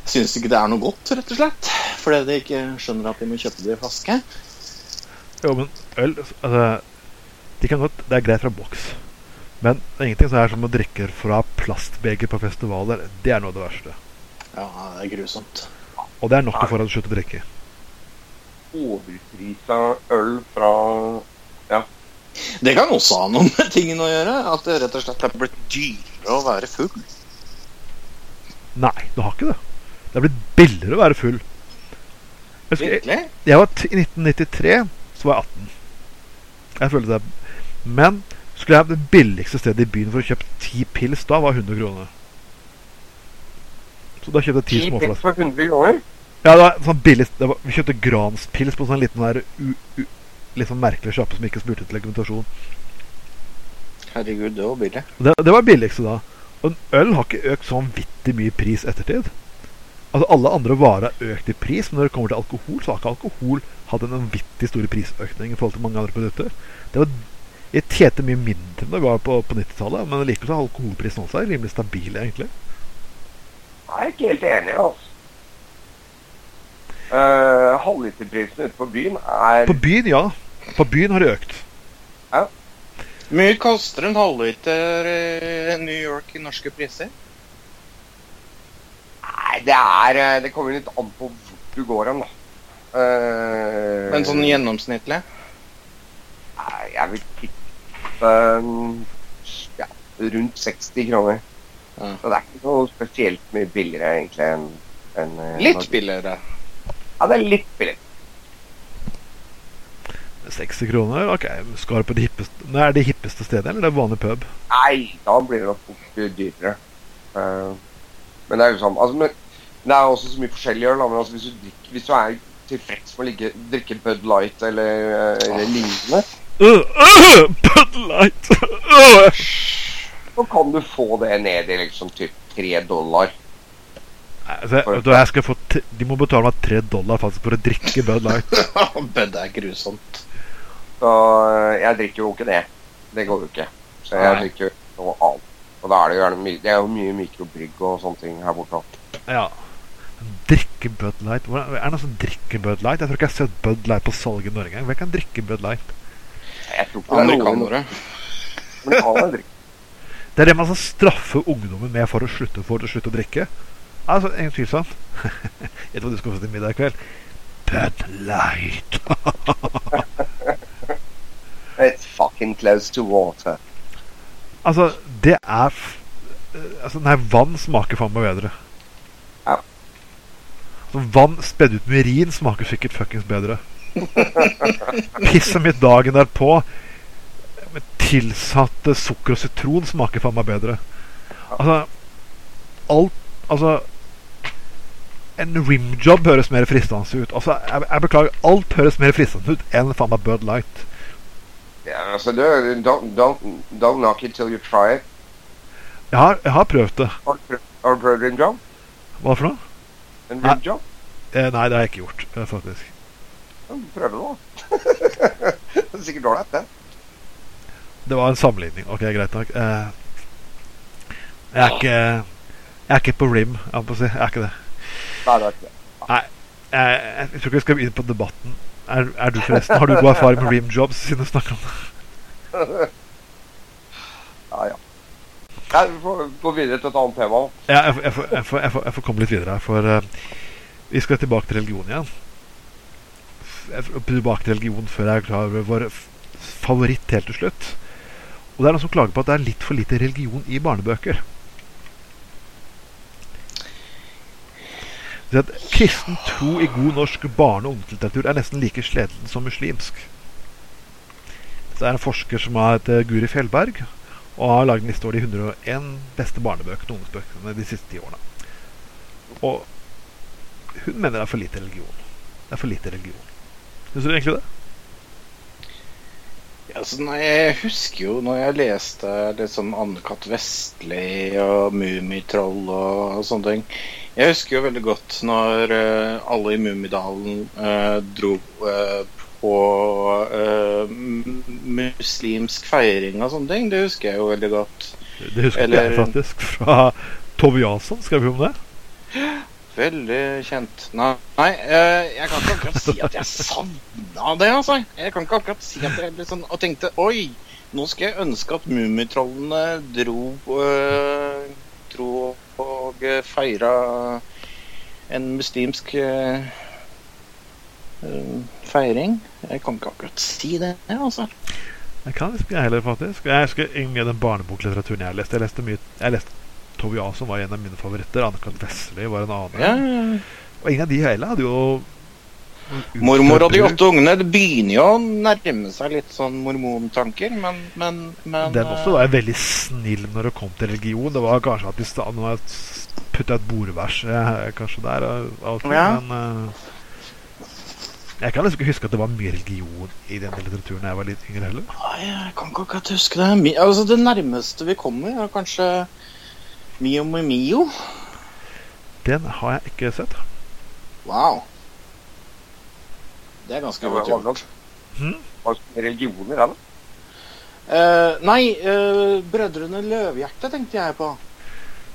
syns ikke det er noe godt, rett og slett. Fordi de ikke skjønner at de må kjøpe det i flaske. Jo, men øl altså, de kan godt, Det er greit fra boks. Men det er ingenting som er som å drikke fra plastbeger på festivaler. Det er noe av det verste. Ja, det er grusomt. Og det er nok for at du slutter å drikke. Overprisa øl fra Det kan også ha noe med tingene å gjøre. At det rett og slett er blitt dyrere å være full. Nei, det har ikke det. Det er blitt billigere å være full. Jeg, husker, jeg, Virkelig? jeg var t I 1993 så var jeg 18. Jeg følte det. Men skulle jeg det billigste stedet i byen for å kjøpe ti pils da, var 100 kroner. Så da kjøpte jeg ti småflasker. 100 kroner. Ja, det var sånn billig det var, Vi kjøpte Granspils på sånn liten der u, u, litt sånn merkelig sjappe som ikke spurte til dokumentasjon. Herregud, det var billig. Det, det var billigste da. Og en øl har ikke økt så vanvittig mye pris ettertid. Altså Alle andre varer har økt i pris, men når det kommer til alkohol, så har ikke alkohol hatt en vanvittig stor prisøkning i forhold til mange andre produkter. Det var Jeg tjente mye mindre enn det var på, på 90-tallet, men likevel har alkoholprisen også er rimelig stabil, egentlig. Jeg er ikke helt enig, altså. Uh, Halvliterprisen ute på byen er På byen, ja. På byen har det økt. Ja. mye koster en halvliter i New York i norske priser? Nei, det er eh, Det kommer litt an på hvor du går hen, da. Uh, Men sånn gjennomsnittlig? Nei, jeg vil tippe um, ja, rundt 60 kroner. Ja. Så det er ikke noe spesielt mye billigere, egentlig, enn en, Litt billigere. Ja, det er litt billig. 60 kroner? Ok, skal du på det hippeste Nei, Er det hippeste stedet, eller det er vanlig pub? Nei, da blir det nok fort dyrere. Uh, men det er jo sånn altså, men, Det er også så mye forskjellig øl. Men altså, hvis, du drikker, hvis du er tilfreds med å ligge, drikke Bud Light eller, eh, eller lignende, Uh, uh, Bud Light! Så kan du få det ned i liksom typ tre dollar. Altså, du jeg skal få t de må betale meg tre dollar faktisk for å drikke Bud Light. Bud er grusomt. Så eh, jeg drikker jo ikke det. Det går jo ikke. Så jeg Nei. drikker noe annet. Og da er det jo gjerne mye Det er jo mye mikrobrygg og sånne ting her borte. Ja. Drikke Bud Light Hvordan, Er det noen som drikker Bud Light? Jeg tror ikke jeg har sett Bud Light på salg i Norge engang. Hvem kan drikke Bud Light? Jeg tror ikke er Amerikanere. amerikanere drikker. Det er det man skal straffe ungdommen med for å slutte for å slutte å drikke. Altså, en tvil sånn. Vet du skal få til middag i kveld? Bud Light. It's fucking close to water. altså, det er eh, Altså, nei, vann smaker faen meg bedre. Ja. Altså, vann spedd ut med urin smaker sikkert fuckings bedre. Pisset mitt dagen derpå med tilsatt eh, sukker og sitron smaker faen meg bedre. Altså Alt Altså En rimjob høres mer fristende ut. Altså, jeg, jeg beklager, alt høres mer fristende ut enn faen meg Bud Light. Ja, altså, du, don't, don't, don't knock it till you try it. Jeg har, jeg har prøvd det. Har du prøvd- rimjob? Hva for noe? En Nei. rimjob? Eh, nei, det har jeg ikke gjort, eh, faktisk. Prøv det nå. det er sikkert ålreit, det. Det var en sammenligning. Ok, greit nok. Eh, jeg er ikke Jeg er ikke på rim. Jeg er ikke det. Nei, det er ikke det. Jeg, jeg, jeg tror ikke vi skal inn på debatten. Er, er du forresten Har du god erfaring med rimjobs, siden du snakker om det? Ja, ja. Nei, vi får gå videre til et annet tema. Ja, jeg, jeg, får- jeg, får- får- jeg får komme litt videre her, for uh, vi skal tilbake til religion igjen. Tilbake til religion før jeg er klar over vår favoritt helt til slutt. Og det er noen som klager på at det er litt for lite religion i barnebøker. Det at Kristen tro i god norsk barne- og ungdomslitteratur er nesten like sleden som muslimsk. Det er en forsker som heter Guri Fjellberg, og har laget en liste over de 101 beste barnebøkene og ungdomsbøkene de siste ti årene. Og hun mener det er for lite religion. Det er for lite religion. Syns du egentlig det? Altså, nei, jeg husker jo når jeg leste liksom Anne-Cath. Vestli og Mummitroll og, og sånne ting. Jeg husker jo veldig godt når uh, alle i Mummidalen uh, dro uh, på muslimsk feiring og sånne ting. Det husker jeg jo veldig godt. Det husker Eller- jeg faktisk fra Tove Jansson. Skrev vi om det? Veldig kjent. Nei, nei eh, jeg kan ikke akkurat si at jeg savna det, altså. Jeg kan ikke akkurat si at jeg ble sånn og tenkte Oi, nå skal jeg ønske at Mummitrollene dro øh, Dro og øh, feira en muslimsk øh, feiring. Jeg kan ikke akkurat si det, altså. Jeg kan liksom ikke heller, faktisk. Jeg husker ingen av den barneboklitteraturen jeg leste. Jeg leste mye Jeg leste Tove Jansson var en av mine favoritter. Anne-Kat. Vestli var en annen. Ja, Og ingen av de hele hadde jo Mormor og de åtte ungene. Det begynner jo å nærme seg litt sånn mormontanker, men, men, men Den også øh, var veldig snill når det kom til religion. Det var kanskje at de putta et bordvers eh, kanskje der. og alt, Ja. Men eh, jeg kan liksom ikke huske at det var mye religion i den litteraturen da jeg var litt yngre heller. Nei, jeg kan ikke akkurat huske det. Altså, det nærmeste vi kommer, er kanskje Mio med Mio. Den har jeg ikke sett. Wow. Det er ganske Ja, godt gjort. Hm? Hva slags religioner er det? Uh, nei, uh, Brødrene Løvhjerte tenkte jeg på.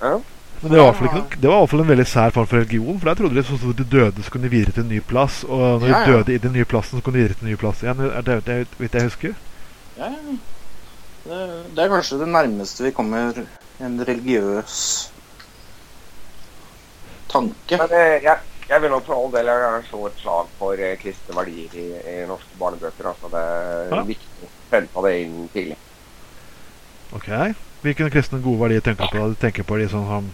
Ja. Men det var i hvert fall ikke det var i en veldig sær form for religion. For der trodde de sånn at de døde, så kunne de videre til en ny plass. Og når Ja, de døde i den nye plassen, så kunne de videre til en ny plass igjen. Er det, det jeg husker. Ja, ja. Det, det er kanskje det nærmeste vi kommer en religiøs tanke. Men eh, jeg, jeg vil nok for all del gjerne slå et slag for eh, kristne verdier i, i norske barnebøker. Altså det er Ja. viktig å prente det inn tidlig. Ok. Hvilke kristne gode verdier tenker du på? Du tenker på de sånn som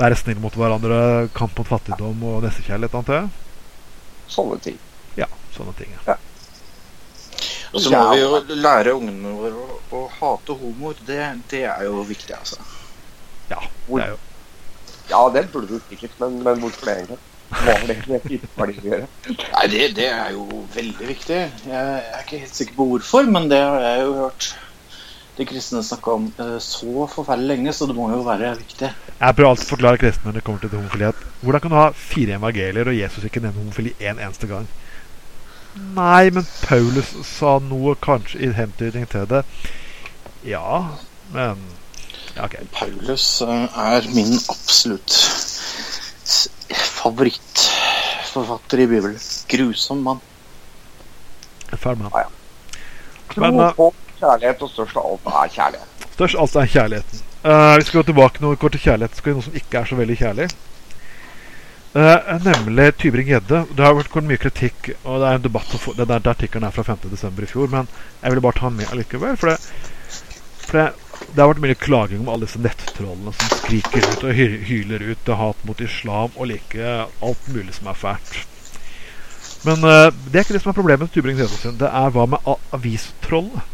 være snill mot hverandre, kamp mot fattigdom og nestekjærlighet, antar jeg? Sånne ting. Ja, sånne ting. ja. Og så må vi jo lære ungene våre å, å hate homoer. Det, det er jo viktig, altså. Ja, det er jo Ja, det burde du sikkert, men, men hvorfor det egentlig? Hva har det gjøre? Nei, det, det er jo veldig viktig. Jeg er ikke helt sikker på hvorfor, men det har jeg jo hørt de kristne snakke om eh, så forferdelig lenge, så det må jo være viktig. Jeg prøver alltid å forklare kristne når det kommer til homofili at hvordan kan du ha fire evangelier og Jesus ikke nevne homofili én eneste gang? Nei, men Paulus sa noe kanskje i hentydning til det. Ja, men ja, OK. Paulus eh, er min absolutt favorittforfatter i Bibelen. Grusom mann. Fæl mann. Ja, Tro, Men, eh, kjærlighet og størst av alt er kjærlighet. Størst av alt er kjærligheten. Uh, vi skal gå tilbake når vi går til kjærlighet. Skal vi noe som ikke er så veldig kjærlig. Eh, nemlig Tybring-Gjedde. Det har vært mye kritikk, og det er en debatt få- Den der artikkelen er fra 5.12. i fjor, men jeg ville bare ta den med allikevel. For, det, for det, det har vært mye klaging om alle disse nettrollene som skriker ut og hyler ut til hat mot islam og like alt mulig som er fælt. Men uh, det er ikke det som er problemet med Tybring-Gjedde sin. Det er hva med avistrollene?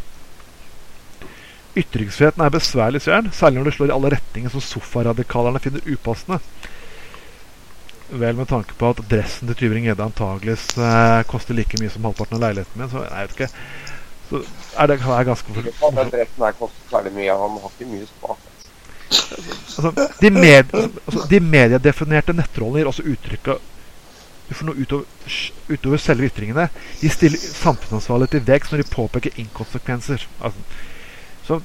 Ytringsfriheten er besværlig, sier han, særlig når det slår i alle retninger som sofaradikalerne finner upassende. Vel med tanke på at dressen til Tybring-Gjedde antageligvis eh, koster like mye som halvparten av leiligheten min, så jeg vet ikke. Så er det er ganske for, Den dressen her koster særlig mye. Han har ikke mye spart. altså, de, med, altså, de mediedefinerte nettrollene gir også uttrykk av Du får noe utover, utover selve ytringene. De stiller samfunnsansvarlige til veggs når de påpeker inkonsekvenser. Altså, så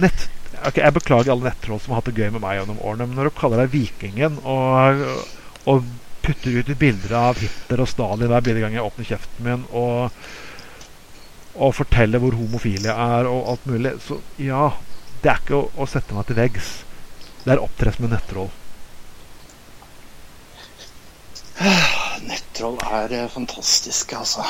nett, ok, Jeg beklager alle nettroll som har hatt det gøy med meg gjennom årene, men når du kaller deg Vikingen og, og putter ut bilder av Hitler og Stalin hver bilde gang jeg åpner kjeften min, og, og forteller hvor homofil jeg er og alt mulig, så ja Det er ikke å, å sette meg til veggs. Det er opptre som en nettroll. Nettroll er eh, fantastiske, altså.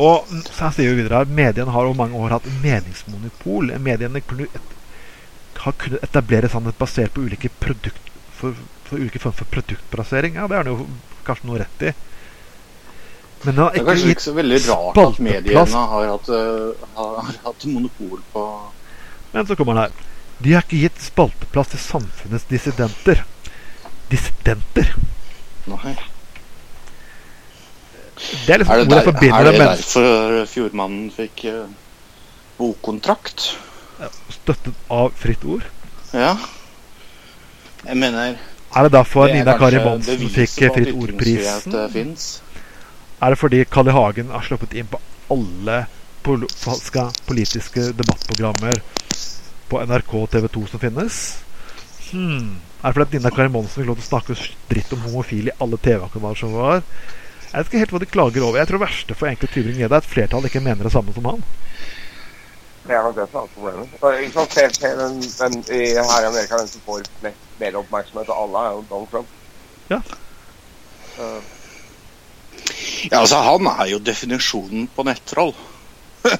Og så sier vi videre her, mediene har over mange år hatt meningsmonopol. Mediene kunne, et, har kunnet etablere sannhet basert på ulike produkt for, for ulike former for produktplassering. Ja, det har han jo kanskje noe rett i. Men det, har Det er kanskje ikke så veldig rart at mediene har hatt, eh, har hatt monopol på Men så kommer han her. De har ikke gitt spalteplass til samfunnets dissidenter. Dissidenter? Nei. Det er liksom Er det, der, er det derfor Fjordmannen fikk eh, bokkontrakt? støttet av Fritt Ord. Ja. Jeg mener Er det derfor det er Nina Kari Monsen fikk Fritt ytringsfrihet, Ord-prisen? eh. Er det fordi Carl I. Hagen har sluppet inn på alle pol politiske debattprogrammer på NRK og TV 2 som finnes? Hmm. Er det fordi Nina Kari Monsen fikk lov til å snakke dritt om homofile i alle TV-kanaler som var? Jeg vet ikke helt hva de klager over. Jeg tror det verste for enkelte Tybring-Gjedde er at flertallet ikke mener det samme som han. Det er nok det som er problemet. Ikke se, se den, den, i, her i Amerika, den som får mest mer oppmerksomhet av alle, er jo Donald Trump. Ja. Uh. Ja, altså, han er jo definisjonen på nettroll.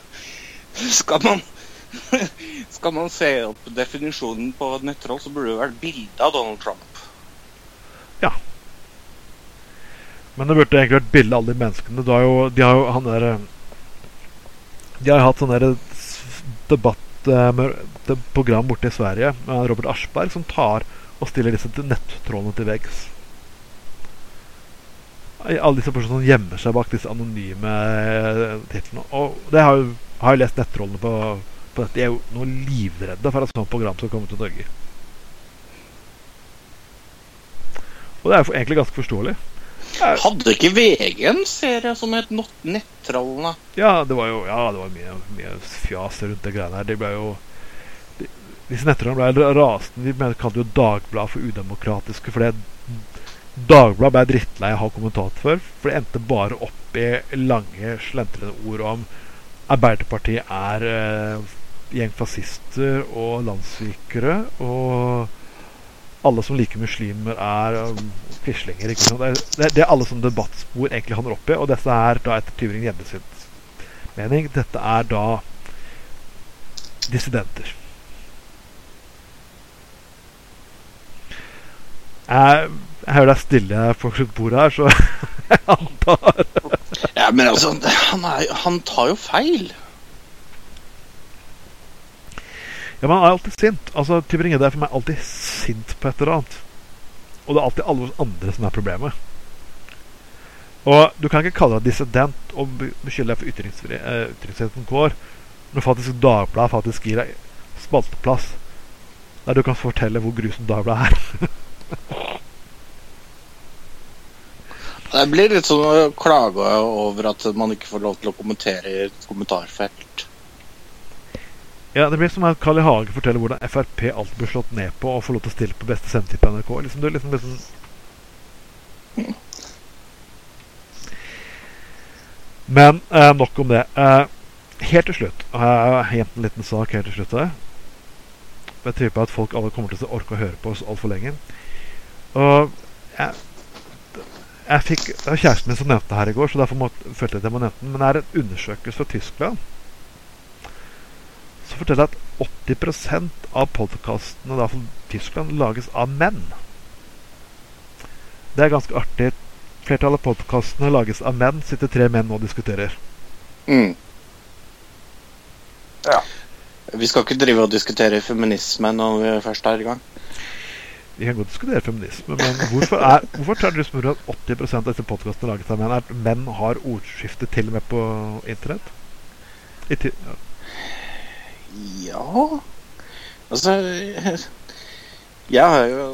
skal man Skal man se opp definisjonen på nettroll, så burde det vært bilde av Donald Trump. Ja. Men det burde egentlig vært bilde av alle de menneskene. Du har jo, de har jo han der eh, De har jo hatt sånn der eh, program borte i Sverige med Robert Aschberg som tar og stiller disse nettrådene til veggs. Alle disse personene som gjemmer seg bak disse anonyme eh, titlene. Og det har jo har lest nettrollene på, på dette. De er jo nå livredde for at sånt program skal komme til Norge. Og det er jo egentlig ganske forståelig. Hadde ikke VG en serie som het Nettrollene? Ja, det var jo ja, det var mye, mye fjas rundt det greiene her. Det ble jo de, Disse nettrollene ble rasende. De kalte jo Dagbladet for udemokratiske For Dagbladet ble drittlei av å ha kommentator for. For det endte bare opp i lange, slentrende ord om Arbeiderpartiet er eh, gjeng fascister og landssvikere. Og alle som liker muslimer, er um, quislinger. Det, er- det, er- det er alle som debattspor egentlig havner i, Og dette er da etter Tyvring Gjeddes mening Dette er da dissidenter. Jeg, jeg hører deg stille på bordet her, så jeg antar Ja, men altså, han, er, han tar jo feil. Ja, men han er alltid sint. Altså, Tybring-Gjedde er for meg alltid sint på et eller annet. Og det er alltid alle oss andre som er problemet. Og du kan ikke kalle deg dissident og beskylde deg for ytringsfri- eh, ytringsfriheten går når faktisk Dagbladet faktisk gir deg spalteplass der du kan fortelle hvor grusomt Dagbladet er. Det blir litt sånn å klage over at man ikke får lov til å kommentere i et kommentarfelt. Ja, Det blir som at Carl I. Hage forteller hvordan Frp alltid blir slått ned på og får lov til å stille på beste sendetid på NRK. Liksom, du, liksom, liksom Men eh, nok om det. Eh, helt til slutt har jeg gjemt en liten sak helt til slutt her. Jeg tviler på at folk alle kommer til å orke å høre på oss altfor lenge. Og jeg, jeg fikk, Det var kjæresten min som nevnte det her i går, så derfor måtte, følte jeg at jeg må nevne den. Men det er en undersøkelse fra Tyskland som forteller at 80 av podkastene fra Tyskland lages av menn. Det er ganske artig. Flertallet av podkastene lages av menn. Sitter tre menn og diskuterer. Mm. Ja. Vi skal ikke drive og diskutere feminisme når vi først er i gang. Vi kan godt diskutere feminisme, men hvorfor, er, hvorfor tar du som at 80 av disse podkastene lages av menn? Er at menn har ordskifte til og med på internett? I ja. Ja Altså Jeg har jo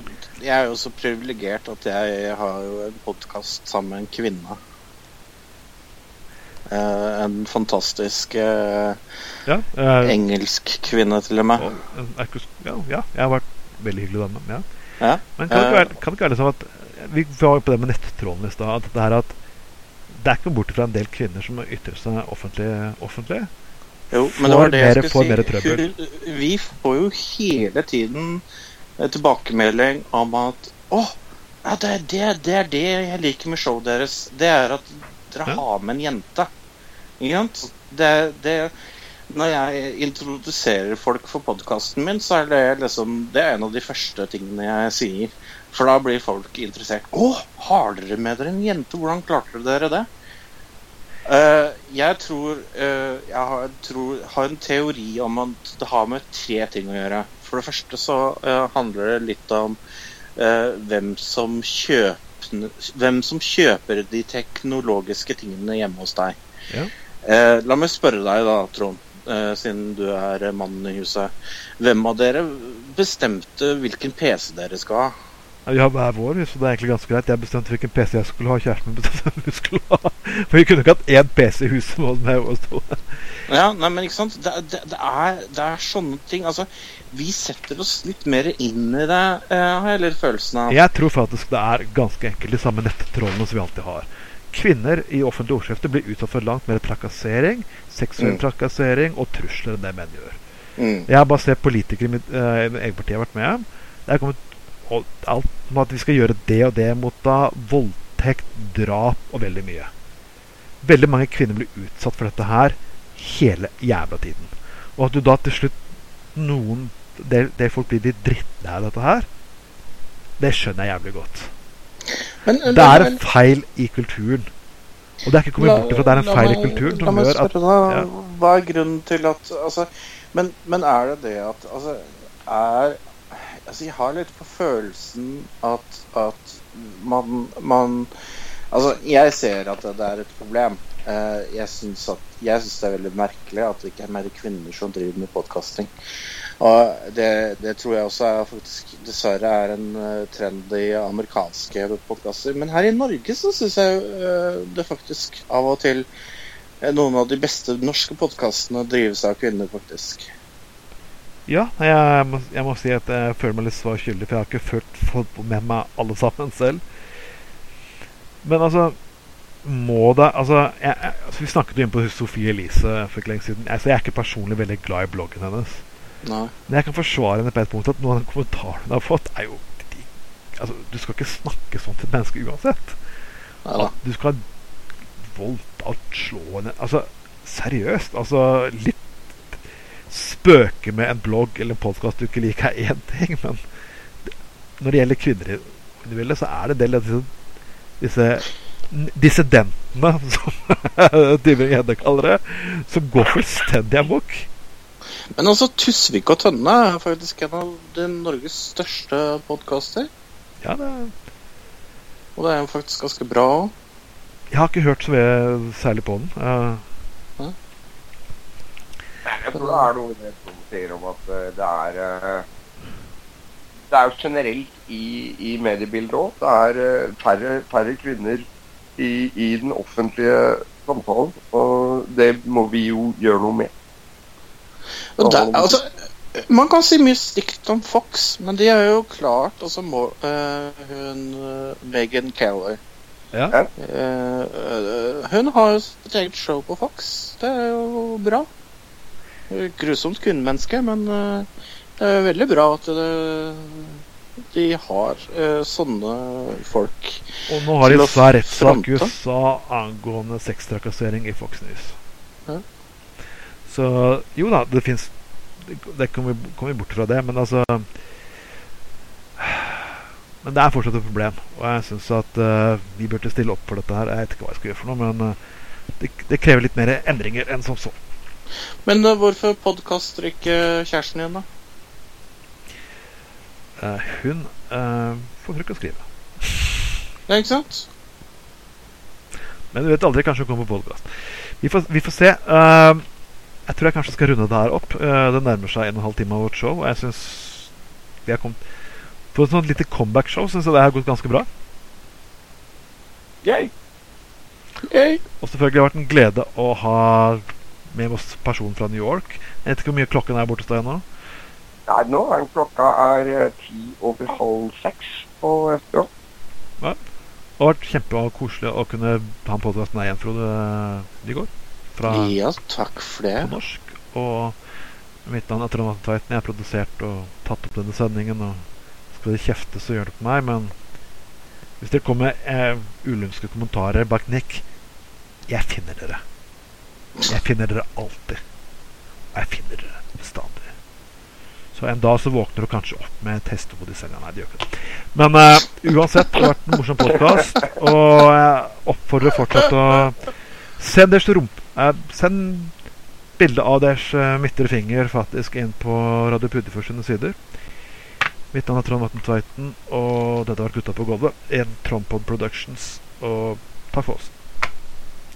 Jeg er jo så privilegert at jeg har jo en podkast sammen med en kvinne. Eh, en fantastisk eh, ja, eh, engelsk kvinne, til og med. og ja, ja, jeg har vært veldig hyggelig dame. Ja. Ja. Men kan det ikke være, kan det ikke være liksom at Vi var jo på det med nettråden i stad. At det her at det er ikke bort fra en del kvinner som ytrer seg offentlig. offentlig. Jo, men det var det jeg skulle si. Hun- Vi får jo hele tiden eh, tilbakemelding om at Å, ja, det, er det, det er det jeg liker med showet deres. Det er at dere Ja. har med en jente. Ikke sant? Det, det Når jeg introduserer folk for podkasten min, så er det liksom Det er en av de første tingene jeg sier. For da blir folk interessert. Å, har dere med dere en jente? Hvordan klarte dere det? Eh, jeg tror eh, Jeg har, tror, har en teori om at det har med tre ting å gjøre. For det første så eh, handler det litt om hvem som kjøper hvem som kjøper de teknologiske tingene hjemme hos deg. Ja. La meg spørre deg da, Trond, siden du er mannen i huset. Hvem av dere bestemte hvilken PC dere skal ha? Vi har hver vår, så det er egentlig ganske greit. Jeg bestemte hvilken PC jeg skulle ha. Kjæresten min bestemte hvem hun skulle ha. For vi kunne ikke hatt én PC i huset med oss to. Ja, nei, men ikke sant? Det, det, det, er, det er sånne ting. Altså, vi setter oss litt mer inn i det, eh, har jeg litt følelsen av. Jeg tror faktisk det er ganske enkelt de samme nettrollene som vi alltid har. Kvinner i offentlig ordskifte blir utsatt for langt mer trakassering, seksuell Mm. trakassering og trusler enn det menn gjør. Mm. Jeg har bare sett politikere i mitt eh, eget parti jeg har vært med. Det er kommet alt om at vi skal gjøre det og det mot da voldtekt, drap og veldig mye. Veldig mange kvinner blir utsatt for dette her hele jævla tiden. Og at du da til slutt noen del, del folk blir litt drittlei av dette her, det skjønner jeg jævlig godt. Men, Det er en feil i kulturen. Og det er ikke kommet bort ifra. Det er en feil i kulturen som gjør at da, ja. Hva er grunnen til at altså, men, men er det det at altså, er, altså Jeg har litt på følelsen at, at man, man Altså, jeg ser at det er et problem. Eh, jeg syns det er veldig merkelig at det ikke er mer kvinner som driver med podkasting. Og det, det tror jeg også er faktisk dessverre er en eh, trend i amerikanske podkaster. Men her i Norge så syns jeg eh, det faktisk av og til noen av de beste norske podkastene drives av kvinner, faktisk. Ja, jeg må, jeg må si at jeg føler meg litt svar skyldig, for jeg har ikke følt fått med meg alle sammen selv. Men altså Må det Altså, jeg, jeg, altså Vi snakket jo inn på Sofie Elise for ikke lenge siden. Altså, jeg er ikke personlig veldig glad i bloggen hennes. Nei. Men jeg kan forsvare henne på et punkt at noen av de kommentarene hun har fått, er jo de, Altså, Du skal ikke snakke sånn til et menneske uansett. Neida. Du skal voldta, slå henne Altså, seriøst. Altså, litt Spøke med en blogg eller en podkast du ikke liker, er én ting, men når det gjelder kvinner i individuelle, så er det en del av disse, dissidentene, som Tybring-Gjedde kaller det, som går fullstendig amok. Men altså, Tusvik og Tønne er faktisk en av de Norges største podkaster. Ja, det, Og det er jo faktisk ganske bra òg. jeg har ikke hørt så mye særlig på den. Eh, Jeg tror det er noe i det som sier om at eh, det er eh, Det er jo generelt i, i mediebildet òg. Det er eh, færre, færre kvinner i, i den offentlige samtalen. Og det må vi jo gjøre noe med. Og der, altså, man kan si mye stygt om Fox, men de har jo klart Altså må, uh, hun Megan Keller Ja. Uh, eh, hun har jo sitt eget show på Fox. Det er jo bra. Grusomt kvinnemenneske, men eh, det er veldig bra at det, de har eh, sånne folk. Og nå har de også rettssak i. USA angående sextrakassering i Fox News. Ja. Så jo da, det fins Det, det kommer vi, kom vi bort fra det, men altså Men det er fortsatt et problem, og jeg syns at uh, vi burde stille opp for dette her. Jeg vet ikke hva jeg skal gjøre for noe, men uh, det, det krever litt mer endringer enn som så. Men uh, hvorfor podkaster ikke kjæresten din, da? Uh, hun uh, foretrekker å skrive. Ja, ikke sant? Men du vet aldri, kanskje hun kommer på podkast. Vi, får- vi får se. Eh, jeg tror jeg kanskje skal runde det her opp. Eh, det nærmer seg en og en halv time av vårt show, og jeg syns vi har kommet For et sånt lite comeback-show syns jeg det har gått ganske bra. Yay. Yay. Og selvfølgelig har det vært en glede å ha med oss personen fra New York. Jeg vet ikke hvor mye klokken er borte hos deg nå. Nei, nå er klokka er eh, ti over halv seks på Østerdal. Det har vært kjempekoselig å kunne ha en podkast med deg igjen, Frode Nygaard. Fra Ja, takk for det. på norsk. Og mitt navn er Trond Tveiten. Jeg har produsert og tatt opp denne sendingen. Og skal de kjefte, så gjør det på meg. Men hvis dere kommer med eh, ulymske kommentarer bak nikk Jeg finner dere. Jeg finner dere alltid. Og jeg finner dere bestandig. Så en dag så våkner du kanskje opp med testehode i senga. Nei, det gjør ikke det. Men uh, uansett, det har vært en morsom podkast. Og jeg oppfordrer fortsatt å Send deres rump... Uh, send bilde av deres eh, midtre finger faktisk inn på Radio Puddefjord sider. Mitt navn er Trond Vatn Tveiten, og dette har vært Gutta på gulvet. En Trondpod Productions. Og takk for oss.